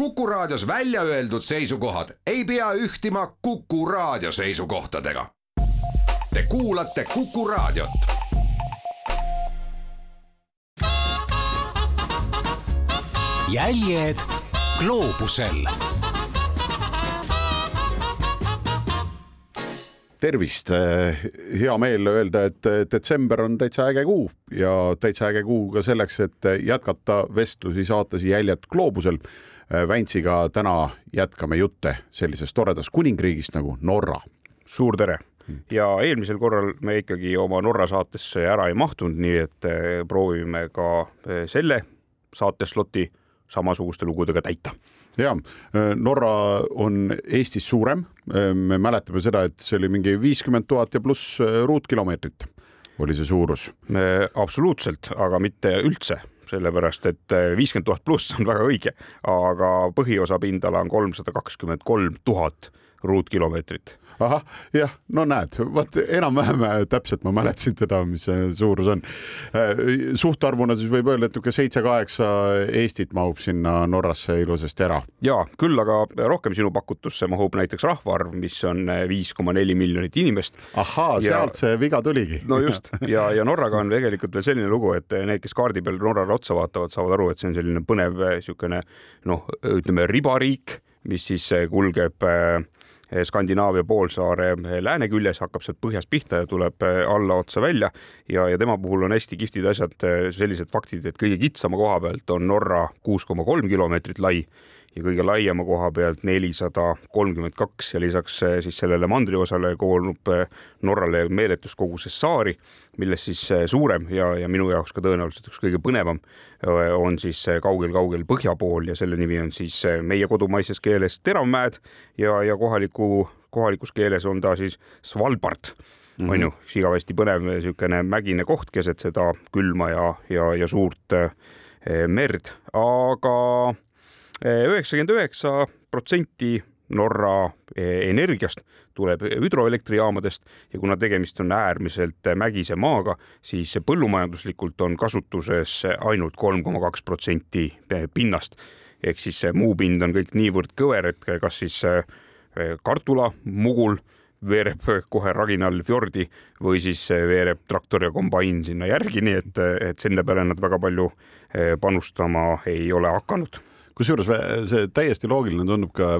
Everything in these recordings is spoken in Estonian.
Kuku Raadios välja öeldud seisukohad ei pea ühtima Kuku Raadio seisukohtadega. Te kuulate Kuku Raadiot. jäljed gloobusel tervist, hea meel öelda, et detsember on täitsa äge kuu ja täitsa äge kuu ka selleks, et jätkata vestlusi saates Jäljed gloobusel. Väntsiga täna jätkame jutte sellisest toredast kuningriigist nagu Norra. suur tere ja eelmisel korral me ikkagi oma Norra saatesse ära ei mahtunud, nii et eh, proovime ka eh, selle saatesloti samasuguste lugudega täita ja Norra on Eestis suurem. me mäletame seda, et see oli mingi viiskümmend tuhat ja pluss ruutkilomeetrit oli see suurus. absoluutselt, aga mitte üldse sellepärast et viiskümmend tuhat pluss on väga õige, aga põhiosa pindala on kolmsada kakskümmend kolm tuhat ruutkilomeetrit ahah, jah, no näed, vot enam-vähem äh, täpselt ma mäletasin seda, mis see suurus on. Äh, suhtarvuna siis võib öelda, et niisugune seitse-kaheksa Eestit mahub sinna Norrasse ilusasti ära. ja küll, aga rohkem sinu pakutusse mahub näiteks rahvaarv, mis on äh, viis koma neli miljonit inimest. ahaa, sealt see viga tuligi. no just ja, ja Norraga on tegelikult veel selline lugu, et need, kes kaardi peal Norrale otsa vaatavad, saavad aru, et see on selline põnev niisugune noh, ütleme ribariik, mis siis kulgeb äh, Skandinaavia poolsaare lääne küljes, hakkab sealt põhjast pihta ja tuleb äh, alla otsa välja. Ja, ja tema puhul on hästi kihvtid asjad, sellised faktid, et kõige kitsama koha pealt on Norra kuus koma kolm kilomeetrit lai ja kõige laiema koha pealt nelisada kolmkümmend kaks ja lisaks eh, siis sellele mandriosale koonub eh, Norrale meeletus koguses saari, millest siis eh, suurem ja, ja minu jaoks ka tõenäoliselt üks kõige põnevam on siis kaugel-kaugel põhja pool ja selle nimi on siis meie kodumaises keeles Teravmäed ja, ja kohaliku, kohalikus keeles on ta siis Svalbard mm -hmm. on ju, igavesti põnev niisugune mägine koht keset seda külma ja, ja, ja suurt merd, aga üheksakümmend üheksa protsenti Norra e, energiast tuleb hüdroelektrijaamadest ja kuna tegemist on äärmiselt mägise maaga, siis põllumajanduslikult on kasutuses ainult kolm koma kaks protsenti pinnast. ehk siis muu pind on kõik niivõrd kõver, et kas siis e, kartula, mugul veereb kohe raginal fjordi või siis veereb traktor ja kombain sinna järgi, nii et, et selle peale nad väga palju e, panustama ei ole hakanud kusjuures see täiesti loogiline tundub ka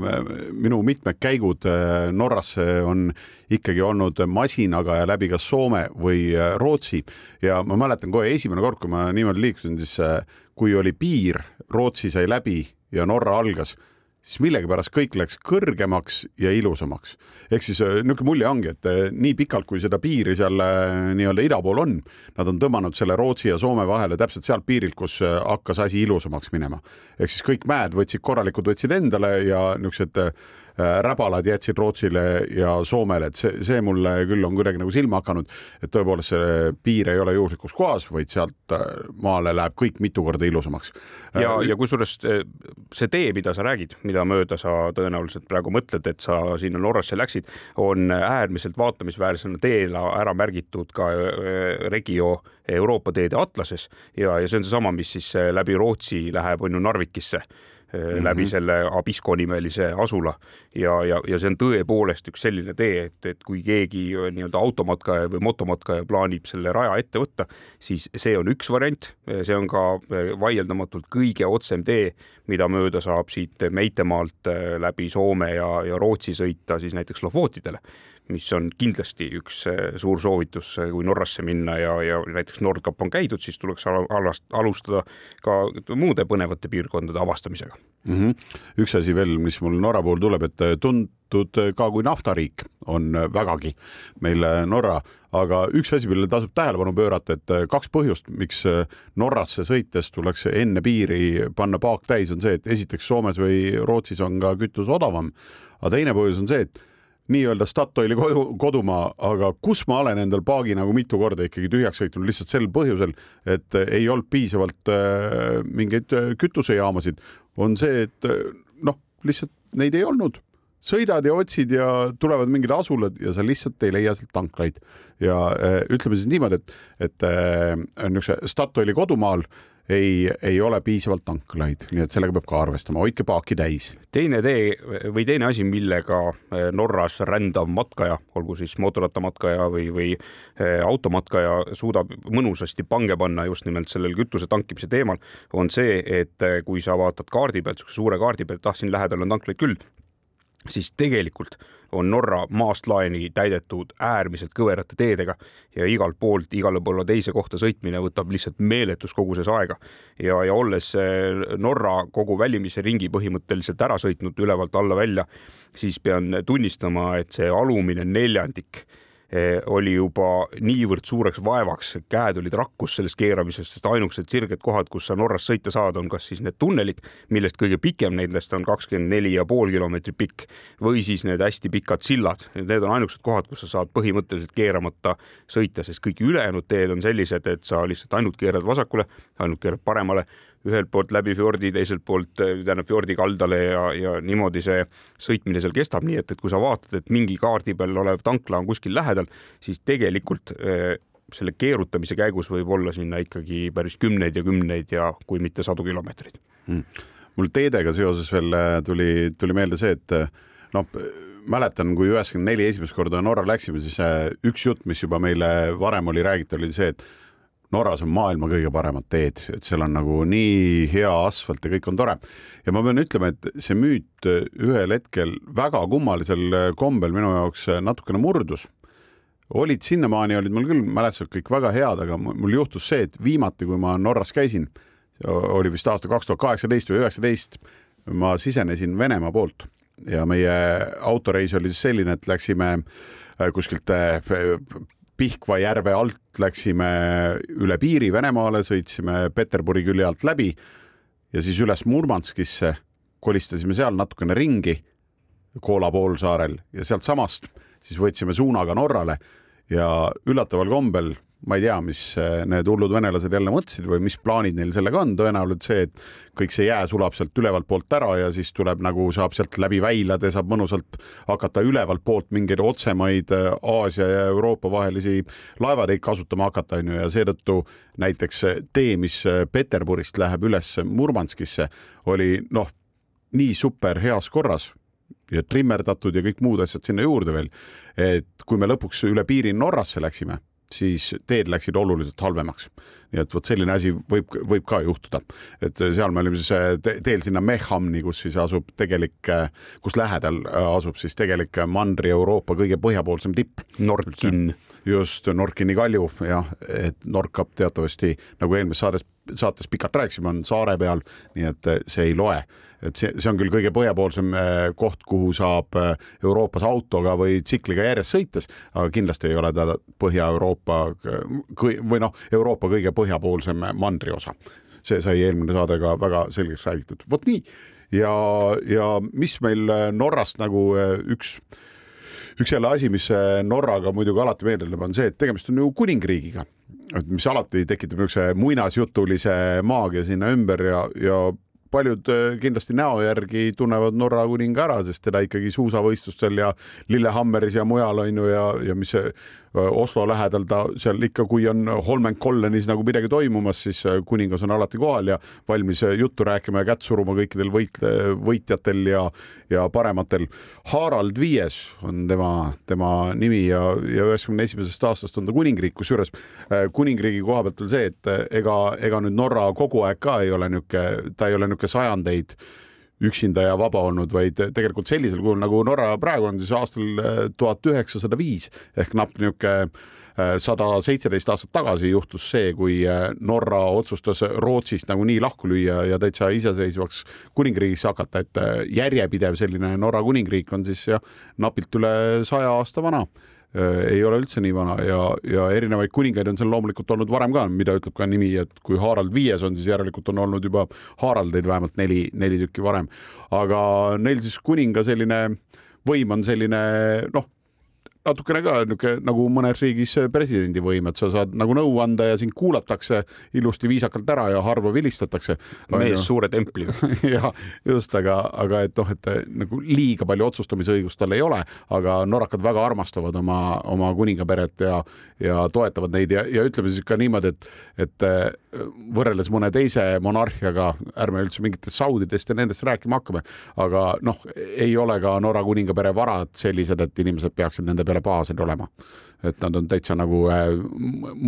minu mitmed käigud äh, Norrasse on ikkagi olnud masinaga ja läbi kas Soome või äh, Rootsi. Ja ma mäletan kohe esimene kord, kui ma niimoodi liikusin, siis äh, kui oli piir, Rootsi sai läbi ja Norra algas siis millegipärast kõik läks kõrgemaks ja ilusamaks. ehk siis äh, niisugune mulje ongi, et äh, nii pikalt, kui seda piiri seal äh, nii-öelda ida pool on, nad on tõmmanud selle Rootsi ja Soome vahele täpselt sealt piirilt, kus hakkas asi ilusamaks minema. ehk siis kõik mäed võtsid korralikud, võtsid endale ja niisugused räbalad jätsid Rootsile ja Soomele, et see, see mulle küll on kuidagi nagu silma hakanud, et tõepoolest see piir ei ole juhuslikus kohas, vaid sealt äh, maale läheb kõik mitu korda ilusamaks. ja, äh, ja kusjuures see tee, mida sa räägid, mida mööda sa tõenäoliselt praegu mõtled, et sa sinna Norrasse läksid, on äärmiselt vaatamisväärsena teela ära märgitud ka Regio Euroopa teede atlases ja, ja see on seesama, mis siis läbi Rootsi läheb, on ju Narvikisse mm -hmm. läbi selle Abisko nimelise asula. Ja, ja, ja see on tõepoolest üks selline tee, et, et kui keegi nii-öelda automatkaja või motomatkaja plaanib selle raja ette võtta, siis see on üks variant, see on ka vaieldamatult kõige otsem tee, mida mööda saab siit Meitemaalt läbi Soome ja, ja Rootsi sõita siis näiteks Lofotidele mis on kindlasti üks äh, suur soovitus, äh, kui Norrasse minna ja, ja näiteks Nordkap on käidud, siis tuleks alast, alustada ka muude põnevate piirkondade avastamisega mm. -hmm. üks asi veel, mis mul Norra puhul tuleb, et äh, tuntud ka kui naftariik on vägagi meil Norra, aga üks asi, millele tasub tähelepanu pöörata, et kaks põhjust, miks Norrasse sõites tuleks enne piiri panna paak täis, on see, et esiteks Soomes või Rootsis on ka kütus odavam, aga teine põhjus on see, et nii-öelda Statoili kodu, kodumaa, aga kus ma olen endal paagi nagu mitu korda ikkagi tühjaks sõitnud lihtsalt sel põhjusel, et ei olnud piisavalt äh, mingeid äh, kütusejaamasid, on see, et äh, noh, lihtsalt neid ei olnud sõidad ja otsid ja tulevad mingid asulad ja sa lihtsalt ei leia sealt tanklaid. ja äh, ütleme siis niimoodi, et, et äh, niisuguse Statoili kodumaal ei, ei ole piisavalt tanklaid, nii et sellega peab ka arvestama, hoidke paaki täis. teine tee või teine asi, millega eh, Norras rändav matkaja, olgu siis mootorrattamatkaja või, või eh, automatkaja suudab mõnusasti pange panna just nimelt sellel kütuse tankimise teemal, on see, et eh, kui sa vaatad kaardi pealt, suure kaardi pealt, ah siin lähedal on tanklaid küll, siis tegelikult on Norra maast laeni täidetud äärmiselt kõverate teedega ja igalt poolt igale poole teise kohta sõitmine võtab lihtsalt meeletus koguses aega. ja, ja olles Norra kogu välimise ringi põhimõtteliselt ära sõitnud ülevalt alla välja, siis pean tunnistama, et see alumine neljandik oli juba niivõrd suureks vaevaks, käed olid rakkus sellest keeramisest, sest ainukesed sirged kohad, kus sa Norras sõita saad, on kas siis need tunnelid, millest kõige pikem nendest on kakskümmend neli ja pool kilomeetrit pikk või siis need hästi pikad sillad. Need on ainukesed kohad, kus sa saad põhimõtteliselt keeramata sõita, sest kõik ülejäänud teed on sellised, et sa lihtsalt ainult keerad vasakule, ainult keerad paremale ühelt poolt läbi fjordi, teiselt poolt tähendab fjordi kaldale ja, ja niimoodi see sõitmine seal kestab, nii et, et kui sa vaatad, et mingi kaardi peal olev tankla on kuskil lähedal, siis tegelikult äh, selle keerutamise käigus võib olla sinna ikkagi päris kümneid ja kümneid ja kui mitte sadu kilomeetreid. Mm.. mul teedega seoses veel äh, tuli, tuli meelde see, et äh, noh, mäletan, kui üheksakümmend neli esimest korda Norra läksime, siis üks jutt, mis juba meile varem oli räägitud, oli see, et Norras on maailma kõige paremad teed, et seal on nagu nii hea asfalt ja kõik on tore. ja ma pean ütlema, et see müüt ühel hetkel väga kummalisel kombel minu jaoks natukene murdus. olid sinnamaani, olid mul küll mälestused kõik väga head, aga mul juhtus see, et viimati, kui ma Norras käisin, oli vist aasta kaks tuhat kaheksateist või üheksateist, ma sisenesin Venemaa poolt ja meie autoreis oli siis selline, et läksime kuskilt Pihkva järve alt läksime üle piiri Venemaale, sõitsime Peterburi külje alt läbi ja siis üles Murmanskisse, kolistasime seal natukene ringi Koola poolsaarel ja sealtsamast siis võtsime suunaga Norrale ja üllataval kombel ma ei tea, mis eh, need hullud venelased jälle mõtlesid või mis plaanid neil sellega on, tõenäoliselt see, et kõik see jää sulab sealt ülevalt poolt ära ja siis tuleb nagu saab sealt läbi väilade, saab mõnusalt hakata ülevalt poolt mingeid otsemaid eh, Aasia ja Euroopa vahelisi laevateid kasutama hakata, onju, ja seetõttu näiteks tee, mis Peterburist läheb üles Murmanskisse, oli noh, nii super heas korras ja trimmerdatud ja kõik muud asjad sinna juurde veel. et kui me lõpuks üle piiri Norrasse läksime siis teed läksid oluliselt halvemaks. nii et vot selline asi võib, võib ka juhtuda, et seal me olime siis äh, teel sinna Mechamni, kus siis asub tegelik, äh, kus lähedal äh, asub siis tegelik Mandri-Euroopa kõige põhjapoolsem tipp. Nordkin. just, Nordkini kalju jah, et Nordkap teatavasti nagu eelmises saates, saates pikalt rääkisime, on saare peal, nii et see ei loe et see, see on küll kõige põhjapoolsem äh, koht, kuhu saab äh, Euroopas autoga või tsikliga järjest sõites, aga kindlasti ei ole ta Põhja-Euroopa või noh, Euroopa kõige põhjapoolsem mandriosa. see sai eelmine saade ka väga selgeks räägitud. vot nii ja, ja mis meil äh, Norrast nagu üks üks jälle asi, mis Norraga muidugi alati meelde tuleb, on see, et tegemist on ju kuningriigiga, mis alati tekitab niisuguse muinasjutulise maagia sinna ümber ja, ja paljud äh, kindlasti näo järgi tunnevad Norra kuninga ära, sest teda ikkagi suusavõistlustel ja Lillehammeris ja mujal on ju ja, ja mis Oslo lähedal ta seal ikka, kui on Holmenkollenis nagu midagi toimumas, siis kuningas on alati kohal ja valmis juttu rääkima ja kätt suruma kõikidel võit-, võitjatel ja, ja parematel. Harald Viies on tema, tema nimi ja, ja üheksakümne esimesest aastast on ta kuningriik, kusjuures kuningriigi koha pealt on see, et ega, ega nüüd Norra kogu aeg ka ei ole niisugune, ta ei ole niisugune sajandeid üksinda ja vaba olnud, vaid tegelikult sellisel kujul nagu Norra praegu on siis aastal äh, tuhat üheksasada viis ehk napp niisugune äh, sada seitseteist aastat tagasi juhtus see, kui äh, Norra otsustas Rootsist nagu nii lahku lüüa ja täitsa iseseisvaks kuningriigiks hakata, et järjepidev selline Norra kuningriik on siis jah, napilt üle saja aasta vana ei ole üldse nii vana ja, ja erinevaid kuningaid on seal loomulikult olnud varem ka, mida ütleb ka nimi, et kui Harald Viies on, siis järelikult on olnud juba Haraldeid vähemalt neli, neli tükki varem. aga neil siis kuninga selline võim on selline noh, natukene ka niisugune nagu mõnes riigis presidendi võim, et sa saad nagu nõu anda ja sind kuulatakse ilusti viisakalt ära ja harva vilistatakse. mees suure templiga ja just, aga, aga et noh, et nagu liiga palju otsustamisõigust tal ei ole, aga norrakad väga armastavad oma, oma kuningaperet ja, ja toetavad neid ja, ja ütleme siis ka niimoodi, et, et võrreldes mõne teise monarhiaga, ärme üldse mingitest saudidest ja nendest rääkima hakkame, aga noh, ei ole ka Norra kuningapere varad sellised, et inimesed peaksid nende peale pahased olema. et nad on täitsa nagu äh,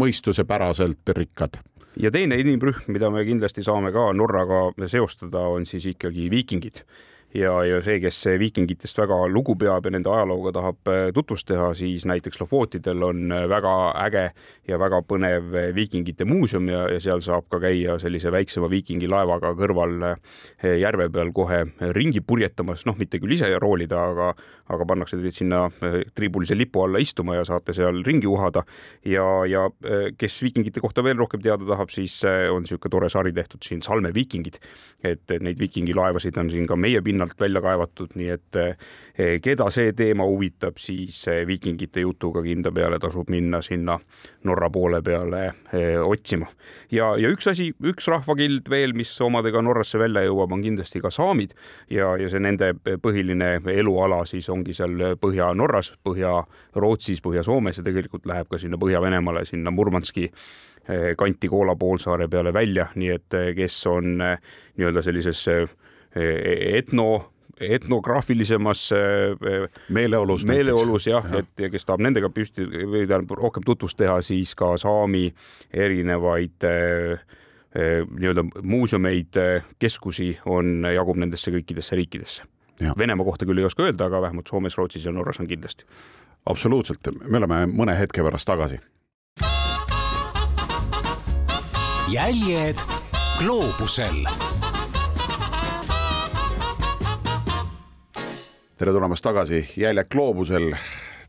mõistusepäraselt rikkad ja teine inimrühm, mida me kindlasti saame ka Norraga seostada, on siis ikkagi viikingid ja, ja see, kes viikingitest väga lugu peab ja nende ajalooga tahab äh, tutvust teha, siis näiteks Lofotidel on äh, väga äge ja väga põnev viikingite muuseum ja, ja seal saab ka käia sellise väiksema viikingilaevaga kõrval järve peal kohe ringi purjetamas, noh, mitte küll ise roolida, aga, aga pannakse teid sinna triibulise lipu alla istuma ja saate seal ringi uhada. ja, ja kes viikingite kohta veel rohkem teada tahab, siis on niisugune tore sari tehtud siin Salme viikingid, et neid viikingilaevasid on siin ka meie pinnal pinnalt välja kaevatud, nii et eh, keda see teema huvitab, siis eh, viikingite jutuga kindla peale tasub minna sinna Norra poole peale eh, otsima. ja, ja üks asi, üks rahvakild veel, mis omadega Norrasse välja jõuab, on kindlasti ka saamid ja, ja see nende põhiline eluala siis ongi seal Põhja-Norras, Põhja-Rootsis, Põhja-Soomes ja tegelikult läheb ka sinna Põhja-Venemaale, sinna Murmanski kanti Koola poolsaare peale välja, nii et kes on nii-öelda sellises etno etnograafilisemas meeleolus, meeleolus jah ja., et ja kes tahab nendega püsti või tähendab rohkem tutvust teha, siis ka saami erinevaid nii-öelda muuseumeid, keskusi on, jagub nendesse kõikidesse riikidesse. Venemaa kohta küll ei oska öelda, aga vähemalt Soomes, Rootsis ja Norras on kindlasti. absoluutselt, me oleme mõne hetke pärast tagasi. jäljed gloobusel tere tulemast tagasi Jäljak gloobusel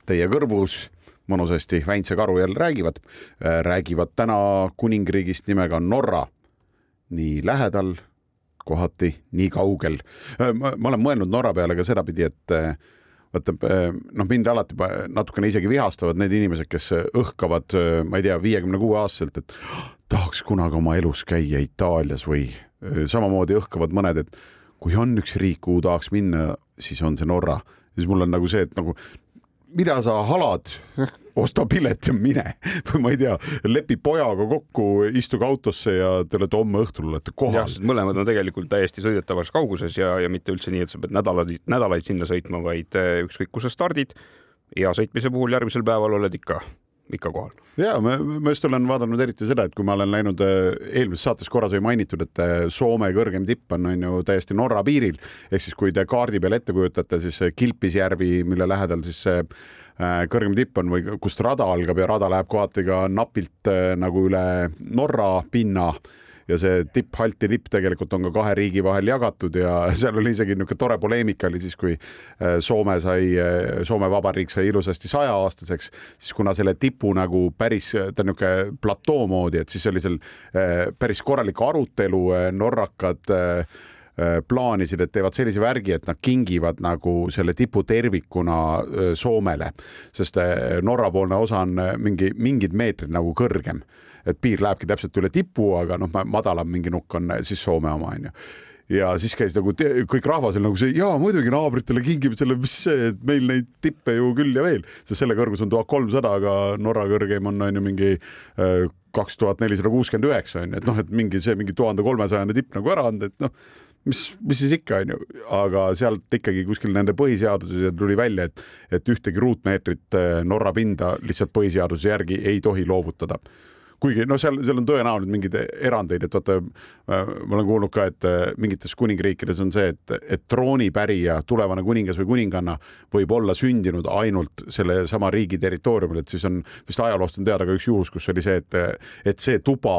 teie kõrvus mõnusasti Väints ja Karu jälle räägivad, äh, räägivad täna kuningriigist nimega Norra. nii lähedal, kohati nii kaugel. Äh, ma olen mõelnud Norra peale ka sedapidi, et äh, vaata noh, mind alati natukene isegi vihastavad need inimesed, kes õhkavad, ma ei tea, viiekümne kuue aastaselt, et tahaks kunagi oma elus käia Itaalias või samamoodi õhkavad mõned, et kui on üks riik, kuhu tahaks minna, siis on see Norra. siis mul on nagu see, et nagu mida sa halad, osta pilet ja mine või ma ei tea, lepi pojaga kokku, istuge autosse ja te olete homme õhtul olete kohal. mõlemad on tegelikult täiesti sõidetavas kauguses ja, ja mitte üldse nii, et sa pead nädalaid, nädalaid sinna sõitma, vaid eh, ükskõik, kus sa stardid, hea sõitmise puhul järgmisel päeval oled ikka ikka kohal. ja ma, ma just olen vaadanud eriti seda, et kui ma olen läinud äh, eelmises saates korra sai mainitud, et äh, Soome kõrgem tipp on, on ju täiesti Norra piiril ehk siis kui te kaardi peal ette kujutate, siis Kilpisjärvi, mille lähedal siis see äh, kõrgem tipp on või kust rada algab ja rada läheb kohati ka napilt nagu üle Norra pinna ja see tipp, Halti lipp tegelikult on ka kahe riigi vahel jagatud ja seal oli isegi niisugune tore poleemika oli siis, kui äh, Soome sai, äh, Soome Vabariik sai ilusasti sajaaastaseks, siis kuna selle tipu nagu päris, ta on niisugune platoo moodi, et siis oli seal äh, päris korralik arutelu, norrakad plaanisid, et teevad sellise värgi, et nad kingivad nagu selle tipu tervikuna Soomele, sest Norra-poolne osa on mingi, mingid meetrid nagu kõrgem et piir lähebki täpselt üle tipu, aga noh, madalam mingi nukk on siis Soome oma onju. Ja siis käis nagu kõik rahvas oli nagu see, jaa muidugi naabritele kingime selle, mis see, et meil neid tippe ju küll ja veel, sest selle kõrgus on tuhat kolmsada, aga Norra kõrgeim on on ju mingi äh, kaks tuhat nelisada kuuskümmend üheksa on ju, et noh, et mingi see mingi tuhande kolmesajane tipp nagu ära anda, et noh, mis, mis siis ikka onju, aga sealt ikkagi kuskil nende põhiseaduses tuli välja, et, et ühtegi ruutmeetrit äh, Norra pinda lihtsalt põhiseaduse järgi ei tohi loovutada kuigi noh, seal, seal on tõenäoliselt mingeid erandeid, et vaata, äh, ma olen kuulnud ka, et äh, mingites kuningriikides on see, et, et troonipärija, tulevane kuningas või kuninganna võib olla sündinud ainult sellesama riigi territooriumil, et siis on vist ajaloost on teada ka üks juhus, kus oli see, et, et see tuba,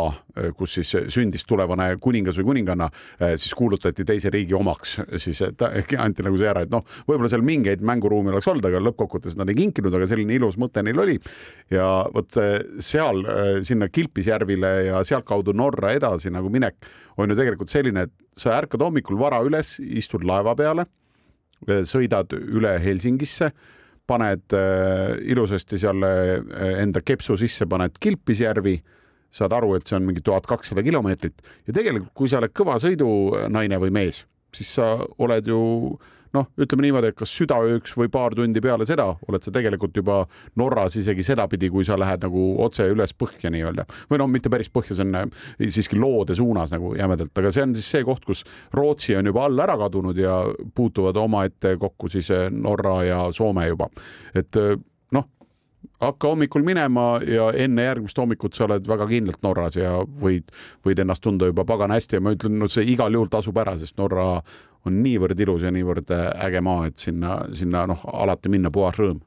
kus siis sündis tulevane kuningas või kuninganna, siis kuulutati teise riigi omaks, siis anti nagu see ära, et noh, võib-olla seal mingeid mänguruumi oleks olnud, aga lõppkokkuvõttes nad ei kinkinud, aga selline ilus mõte neil oli. ja vot seal sinna Kilpisjärvile ja sealtkaudu Norra edasi nagu minek on ju tegelikult selline, et sa ärkad hommikul vara üles, istud laeva peale, sõidad üle Helsingisse, paned äh, ilusasti seal äh, enda kepsu sisse, paned Kilpisjärvi, saad aru, et see on mingi tuhat kakssada kilomeetrit ja tegelikult, kui sa oled kõva sõidunaine või mees, siis sa oled ju noh, ütleme niimoodi, et kas südaööks või paar tundi peale seda oled sa tegelikult juba Norras isegi sedapidi, kui sa lähed nagu otse üles põhja nii-öelda. või no mitte päris põhja, see on äh, siiski loode suunas nagu jämedalt, aga see on siis see koht, kus Rootsi on juba all ära kadunud ja puutuvad omaette kokku siis äh, Norra ja Soome juba, et äh, hakka hommikul minema ja enne järgmist hommikut sa oled väga kindlalt Norras ja võid, võid ennast tunda juba pagana hästi. Ja ma ütlen, no see igal juhul tasub ära, sest Norra on niivõrd ilus ja niivõrd äge maa, et sinna, sinna noh, alati minna puhas rõõm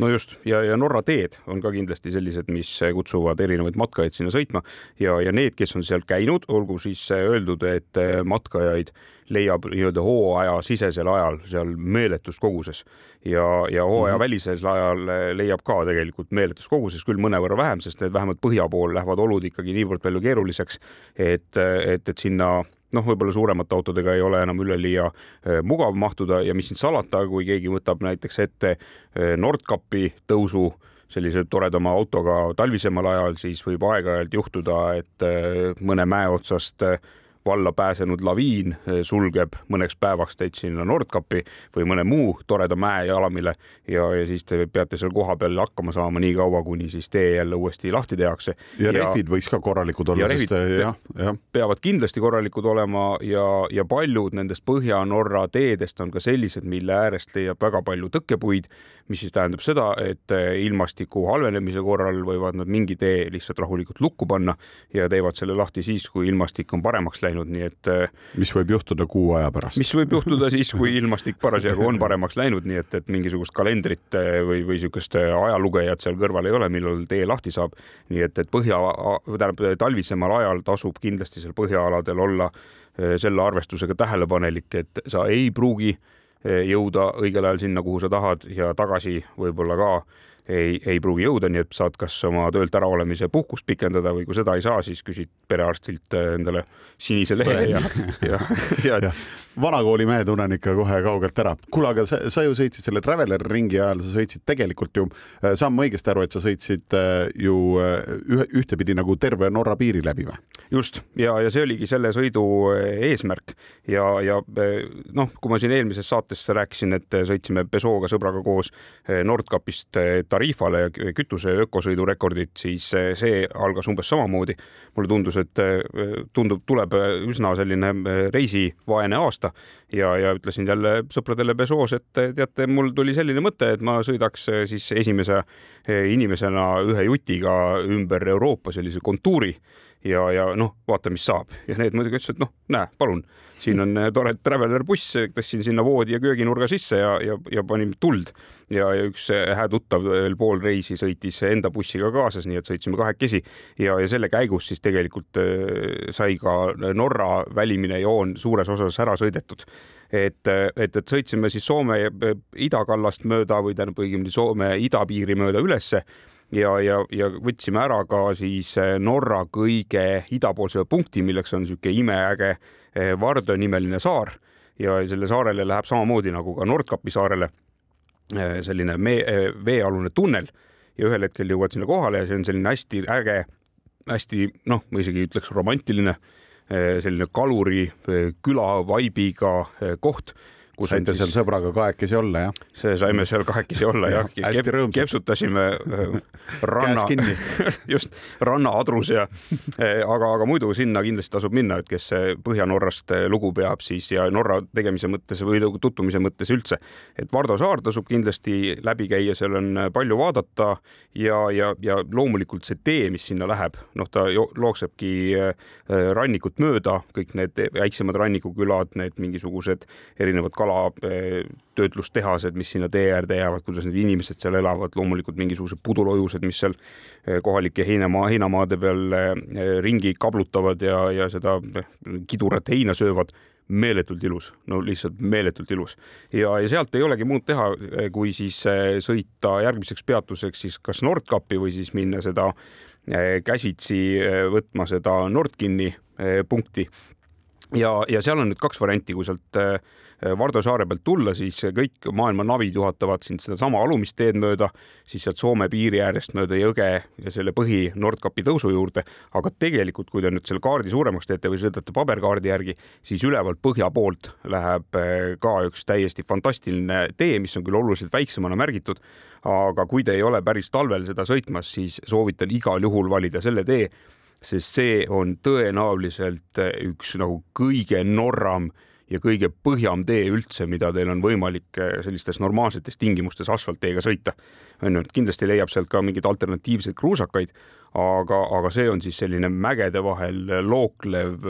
no just ja, ja Norra teed on ka kindlasti sellised, mis kutsuvad erinevaid matkajaid sinna sõitma. Ja, ja need, kes on seal käinud, olgu siis öeldud, et matkajaid leiab nii-öelda hooajasisesel ajal seal meeletus koguses ja, ja hooajavälisel ajal leiab ka tegelikult meeletus koguses, küll mõnevõrra vähem, sest need vähemalt põhja pool lähevad olud ikkagi niivõrd palju keeruliseks, et, et, et sinna noh, võib-olla suuremate autodega ei ole enam üleliia eh, mugav mahtuda ja mis siin salata, kui keegi võtab näiteks ette eh, Nordkapi tõusu sellise toredama autoga talvisemal ajal, siis võib aeg-ajalt juhtuda, et eh, mõne mäe otsast valla pääsenud laviin eh, sulgeb mõneks päevaks teid sinna Nordkapi või mõne muu toreda mäe jalamile ja, ja siis te peate seal kohapeal hakkama saama nii kaua, kuni siis tee jälle uuesti lahti tehakse. ja rehvid võiks ka korralikud olla, sest eh, jah, jah. peavad kindlasti korralikud olema ja, ja paljud nendest Põhja-Norra teedest on ka sellised, mille äärest leiab väga palju tõkkepuid, mis siis tähendab seda, et eh, ilmastiku halvenemise korral võivad nad mingi tee lihtsalt rahulikult lukku panna ja teevad selle lahti siis, kui ilmastik on paremaks läinud läinud, nii et. Äh, mis võib juhtuda kuu aja pärast? mis võib juhtuda siis, kui ilmastik parasjagu on paremaks läinud, nii et, et mingisugust kalendrit äh, või, või niisugust äh, ajalugejat seal kõrval ei ole, millal tee lahti saab. nii et, et põhja, tähendab talvisemal ajal tasub kindlasti seal põhjaaladel olla selle arvestusega tähelepanelik, et sa ei pruugi jõuda õigel ajal sinna, kuhu sa tahad ja tagasi võib-olla ka ei, ei pruugi jõuda, nii et saad kas oma töölt äraolemise puhkust pikendada või kui seda ei saa, siis küsid perearstilt äh, endale sinise lehe ja, ja, ja, ja. vanakooli mehe tunnen ikka kohe kaugelt ära. kuule, aga sa, sa ju sõitsid selle Traveler ringi ajal, sa sõitsid tegelikult ju, äh, saan ma õigesti aru, et sa sõitsid äh, ju ühe, ühtepidi nagu terve Norra piiri läbi või? just ja, ja see oligi selle sõidu eesmärk ja, ja noh, kui ma siin eelmises saates rääkisin, et sõitsime Pesooga sõbraga koos Nordkapist Tarifale ja kütuse ökosõidurekordit, siis see algas umbes samamoodi. mulle tundus, et tundub, tuleb üsna selline reisivaene aasta ja, ja ütlesin jälle sõpradele Peugeot's, et teate, mul tuli selline mõte, et ma sõidaks siis esimese inimesena ühe jutiga ümber Euroopa sellise kontuuri ja, ja noh, vaata, mis saab. Ja need muidugi ütlesid, noh, näe, palun, siin on tore Traveler buss, tõstsin sinna voodi ja kööginurga sisse ja, ja, ja panin tuld. Ja, ja üks hää tuttav veel pool reisi sõitis enda bussiga kaasas, nii et sõitsime kahekesi. Ja, ja selle käigus siis tegelikult sai ka Norra välimine joon suures osas ära sõidetud. Et, et, et sõitsime siis Soome idakallast mööda või tähendab õigemini Soome idapiiri mööda ülesse ja, ja, ja võtsime ära ka siis eh, Norra kõige idapoolse punkti, milleks on niisugune imeäge eh, Vardö nimeline saar. Ja selle saarele läheb samamoodi nagu ka Nordkapi saarele eh, selline mee, veealune tunnel. Ja ühel hetkel jõuad sinna kohale ja see on selline hästi äge, hästi noh, ma isegi ütleks romantiline selline kaluri küla vaibiga koht saite seal sõbraga kahekesi olla, jah? see saime seal kahekesi olla jah ja, ja. hästi rõõmsad. kepsutasime äh, ranna, just rannaadrus ja äh, aga, aga muidu sinna kindlasti tasub minna, et kes Põhja-Norrast äh, lugu peab, siis ja Norra tegemise mõttes või nagu tutvumise mõttes üldse. et Vardo saar tasub kindlasti läbi käia, seal on palju vaadata ja, ja, ja loomulikult see tee, mis sinna läheb, noh, ta jooksebki rannikut mööda, kõik need väiksemad rannikukülad, need mingisugused erinevad kala kalatöötlustehased, mis sinna tee äärde jäävad, kuidas need inimesed seal elavad, loomulikult mingisugused pudulojused, mis seal eh, kohalike heinamaa, heinamaade peal eh, ringi kablutavad ja, ja seda eh, kidurat heina söövad. Meeletult ilus, no lihtsalt meeletult ilus. Ja, ja sealt ei olegi muud teha, kui siis sõita järgmiseks peatuseks siis kas Nordkapi või siis minna seda käsitsi võtma seda Nordkini punkti ja, ja seal on nüüd kaks varianti, kui sealt äh, Vardo saare pealt tulla, siis kõik maailma navid juhatavad sind sedasama alumist teed mööda, siis sealt Soome piiri äärest mööda jõge ja selle põhi Nordkapi tõusu juurde. aga tegelikult, kui te nüüd selle kaardi suuremaks teete või sõidate paberkaardi järgi, siis ülevalt põhja poolt läheb äh, ka üks täiesti fantastiline tee, mis on küll oluliselt väiksemana märgitud, aga kui te ei ole päris talvel seda sõitmas, siis soovitan igal juhul valida selle tee sest see on tõenäoliselt üks nagu kõige norram ja kõige põhjam tee üldse, mida teil on võimalik sellistes normaalsetes tingimustes asfaltteega sõita. On ju, et kindlasti leiab sealt ka mingeid alternatiivseid kruusakaid, aga, aga see on siis selline mägede vahel looklev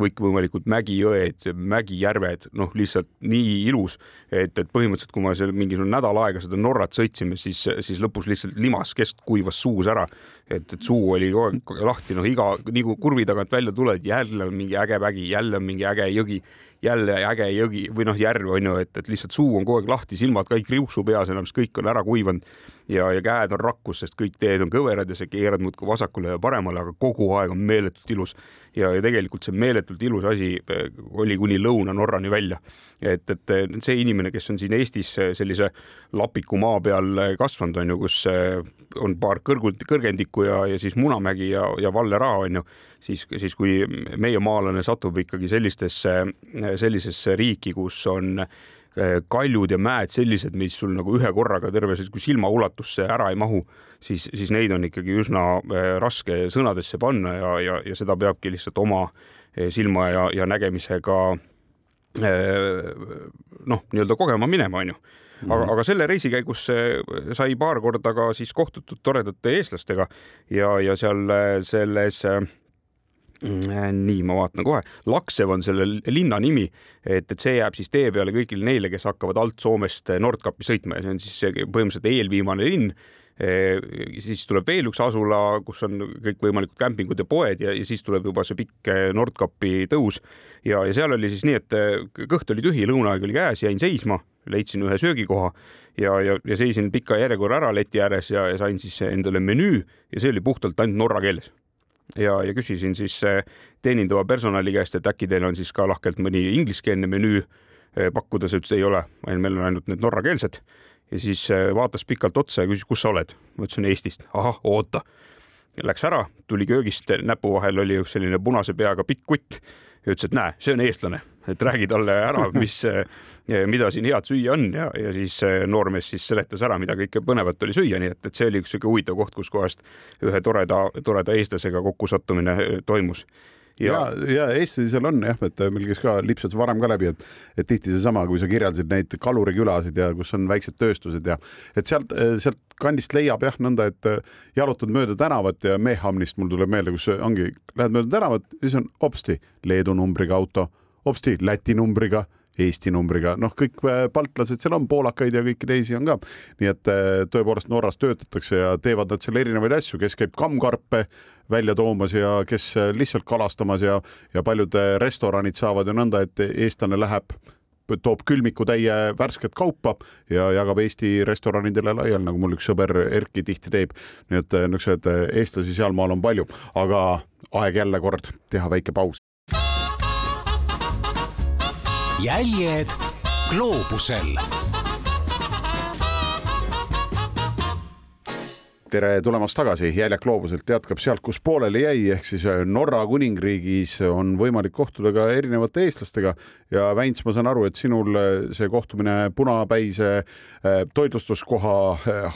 kõikvõimalikud mägijõed, mägijärved, noh, lihtsalt nii ilus, et, et põhimõtteliselt, kui ma seal mingisugune nädal aega seda Norrat sõitsime, siis, siis lõpus lihtsalt limas kest kuivas suus ära. et, et suu oli kogu aeg lahti, noh, iga, nii kui kurvi tagant välja tuled, jälle on mingi äge mägi, jälle on mingi äge jõgi jälle äge jõgi või noh, järv on ju, et, et lihtsalt suu on kogu aeg lahti, silmad kõik kriuksu peas enam, sest kõik on ära kuivanud ja, ja käed on rakkus, sest kõik teed on kõverad ja sa keerad muudkui vasakule ja paremale, aga kogu aeg on meeletult ilus. ja, ja tegelikult see meeletult ilus asi eh, oli kuni Lõuna-Norrani välja. et, et see inimene, kes on siin Eestis sellise lapiku maa peal kasvanud, on ju, kus eh, on paar kõrgut, kõrgendikku ja, ja siis Munamägi ja, ja Vallera on ju, siis, siis kui meie maalane satub ikkagi sellistesse, sellisesse riiki, kus on Eh, kaljud ja mäed sellised, mis sul nagu ühe korraga terve sellisesse silmaulatusse ära ei mahu, siis, siis neid on ikkagi üsna eh, raske sõnadesse panna ja, ja, ja seda peabki lihtsalt oma eh, silma ja, ja nägemisega noh, nii-öelda kogema minema, onju aga, mhm. aga selle reisi käigus sai paar korda ka siis kohtutud toredate eestlastega ja, ja seal selles äh, nii, ma vaatan kohe, Laksev on selle linna nimi, et, et see jääb siis tee peale kõigile neile, kes hakkavad alt Soomest Nordkapi sõitma ja see on siis põhimõtteliselt eelviimane linn. siis tuleb veel üks asula, kus on kõikvõimalikud kämpingud ja poed ja, ja siis tuleb juba see pikk Nordkapi tõus. ja, ja seal oli siis nii, et kõht oli tühi, lõunaaeg oli käes, jäin seisma, leidsin ühe söögikoha ja, ja, ja seisin pika järjekorra ära leti ääres ja, ja sain siis endale menüü ja see oli puhtalt ainult norra keeles ja, ja küsisin siis eh, teenindava personali käest, et äkki teil on siis ka lahkelt mõni ingliskeelne menüü eh, pakkuda, see ütles ei ole, meil on ainult need norrakeelsed. ja siis eh, vaatas pikalt otsa ja küsis, kus sa oled. ma ütlesin Eestist. ahah, oota. Läks ära, tuli köögist, näpu vahel oli üks selline punase peaga pikk kutt ja ütles, et näe, see on eestlane et räägi talle ära, mis, eh, mida siin head süüa on. Ja, ja siis eh, noormees siis seletas ära, mida kõike põnevat oli süüa, nii et, et see oli üks sihuke huvitav koht, kuskohast ühe toreda, toreda eestlasega kokkusattumine eh, toimus. Ja, ja, ja Eesti seal on jah, et meil käis ka lipsas varem ka läbi, et, et tihti seesama, kui sa kirjeldasid neid kalurikülasid ja kus on väiksed tööstused ja et sealt, sealt kandist leiab jah nõnda, et jalutad mööda tänavat ja Mehamnist mul tuleb meelde, kus ongi, lähed mööda tänavat, siis on hopsti Leedu numbriga auto hopsti Läti numbriga Eesti numbriga, noh, kõik äh, baltlased seal on, poolakaid ja kõiki teisi on ka. nii et äh, tõepoolest Norras töötatakse ja teevad nad seal erinevaid asju, kes käib kammkarpe välja toomas ja kes äh, lihtsalt kalastamas ja, ja paljud restoranid saavad ju nõnda, et eestlane läheb toob külmikutäie värsket kaupa ja jagab Eesti restoranidele laiali, nagu mul üks sõber Erki tihti teeb. nii et niisuguseid eestlasi sealmaal on palju, aga aeg jälle kord teha väike paus jäljed gloobusel. tere tulemast tagasi, Jäljak gloobuselt jätkab sealt, kus pooleli jäi, ehk siis äh, Norra kuningriigis on võimalik kohtuda ka erinevate eestlastega. Ja Väints, ma saan aru, et sinul äh, see kohtumine punapäise äh, toitlustuskoha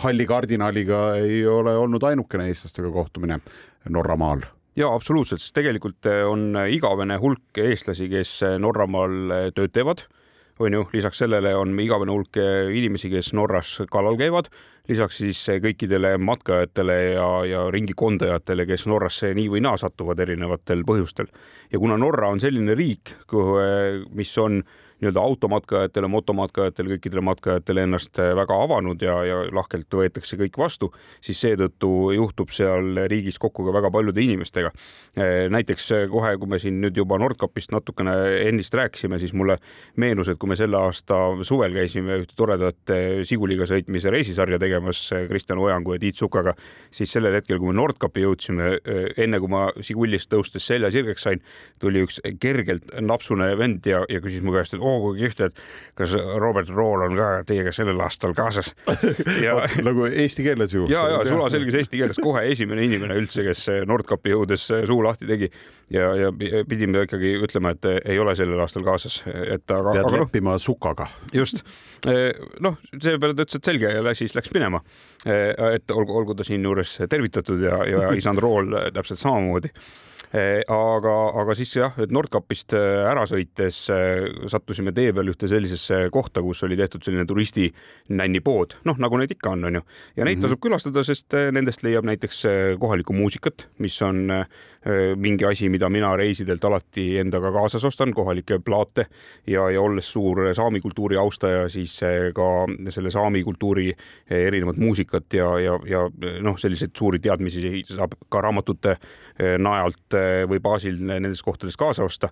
halli kardinaliga ei ole olnud ainukene eestlastega kohtumine Norramaal ja absoluutselt, sest tegelikult eh, on igavene hulk eestlasi, kes eh, Norramaal tööd teevad, on ju, lisaks sellele on igavene hulk inimesi, kes Norras kalal käivad, lisaks siis kõikidele matkajatele ja, ja ringikondajatele, kes Norrasse nii või naa satuvad erinevatel põhjustel. ja kuna Norra on selline riik, mis on nii-öelda automatkajatele, motomatkajatele, kõikidele matkajatele ennast väga avanud ja, ja lahkelt võetakse kõik vastu, siis seetõttu juhtub seal riigis kokku ka väga paljude inimestega. näiteks kohe, kui me siin nüüd juba Nordkapist natukene ennist rääkisime, siis mulle meenus, et kui me selle aasta suvel käisime ühte toredat Siguliga sõitmise reisisarja tegemas Kristjan Ojangu ja Tiit Sukaga, siis sellel hetkel, kui me Nordkapi jõudsime, enne kui ma Sigullist tõustes selja sirgeks sain, tuli üks kergelt napsune vend ja, ja küsis mu käest, et oo kui kihvt, et kas Robert Rool on ka teiega sellel aastal kaasas ja nagu eesti keeles ju. ja, ja sulaselges eesti keeles kohe esimene inimene üldse, kes Nordkapi jõudes suu lahti tegi ja, ja pidime ikkagi ütlema, et ei ole sellel aastal kaasas, et aga. pead aga, leppima no, sukaga. just, noh, seepeale ta ütles, et selge ja siis läks minema. et olgu, olgu ta siinjuures tervitatud ja, ja isand Rool täpselt samamoodi Eh, aga, aga siis jah, et Nordkapist eh, ära sõites eh, sattusime tee peal ühte sellisesse kohta, kus oli tehtud selline turisti nännipood, noh, nagu neid ikka on, onju. ja neid mm -hmm. tasub külastada, sest nendest leiab näiteks kohalikku muusikat, mis on mingi asi, mida mina reisidelt alati endaga kaasas ostan, kohalikke plaate ja, ja olles suur saami kultuuri austaja, siis ka selle saami kultuuri erinevat muusikat ja, ja, ja noh, selliseid suuri teadmisi saab ka raamatute najalt või baasil nendest kohtadest kaasa osta.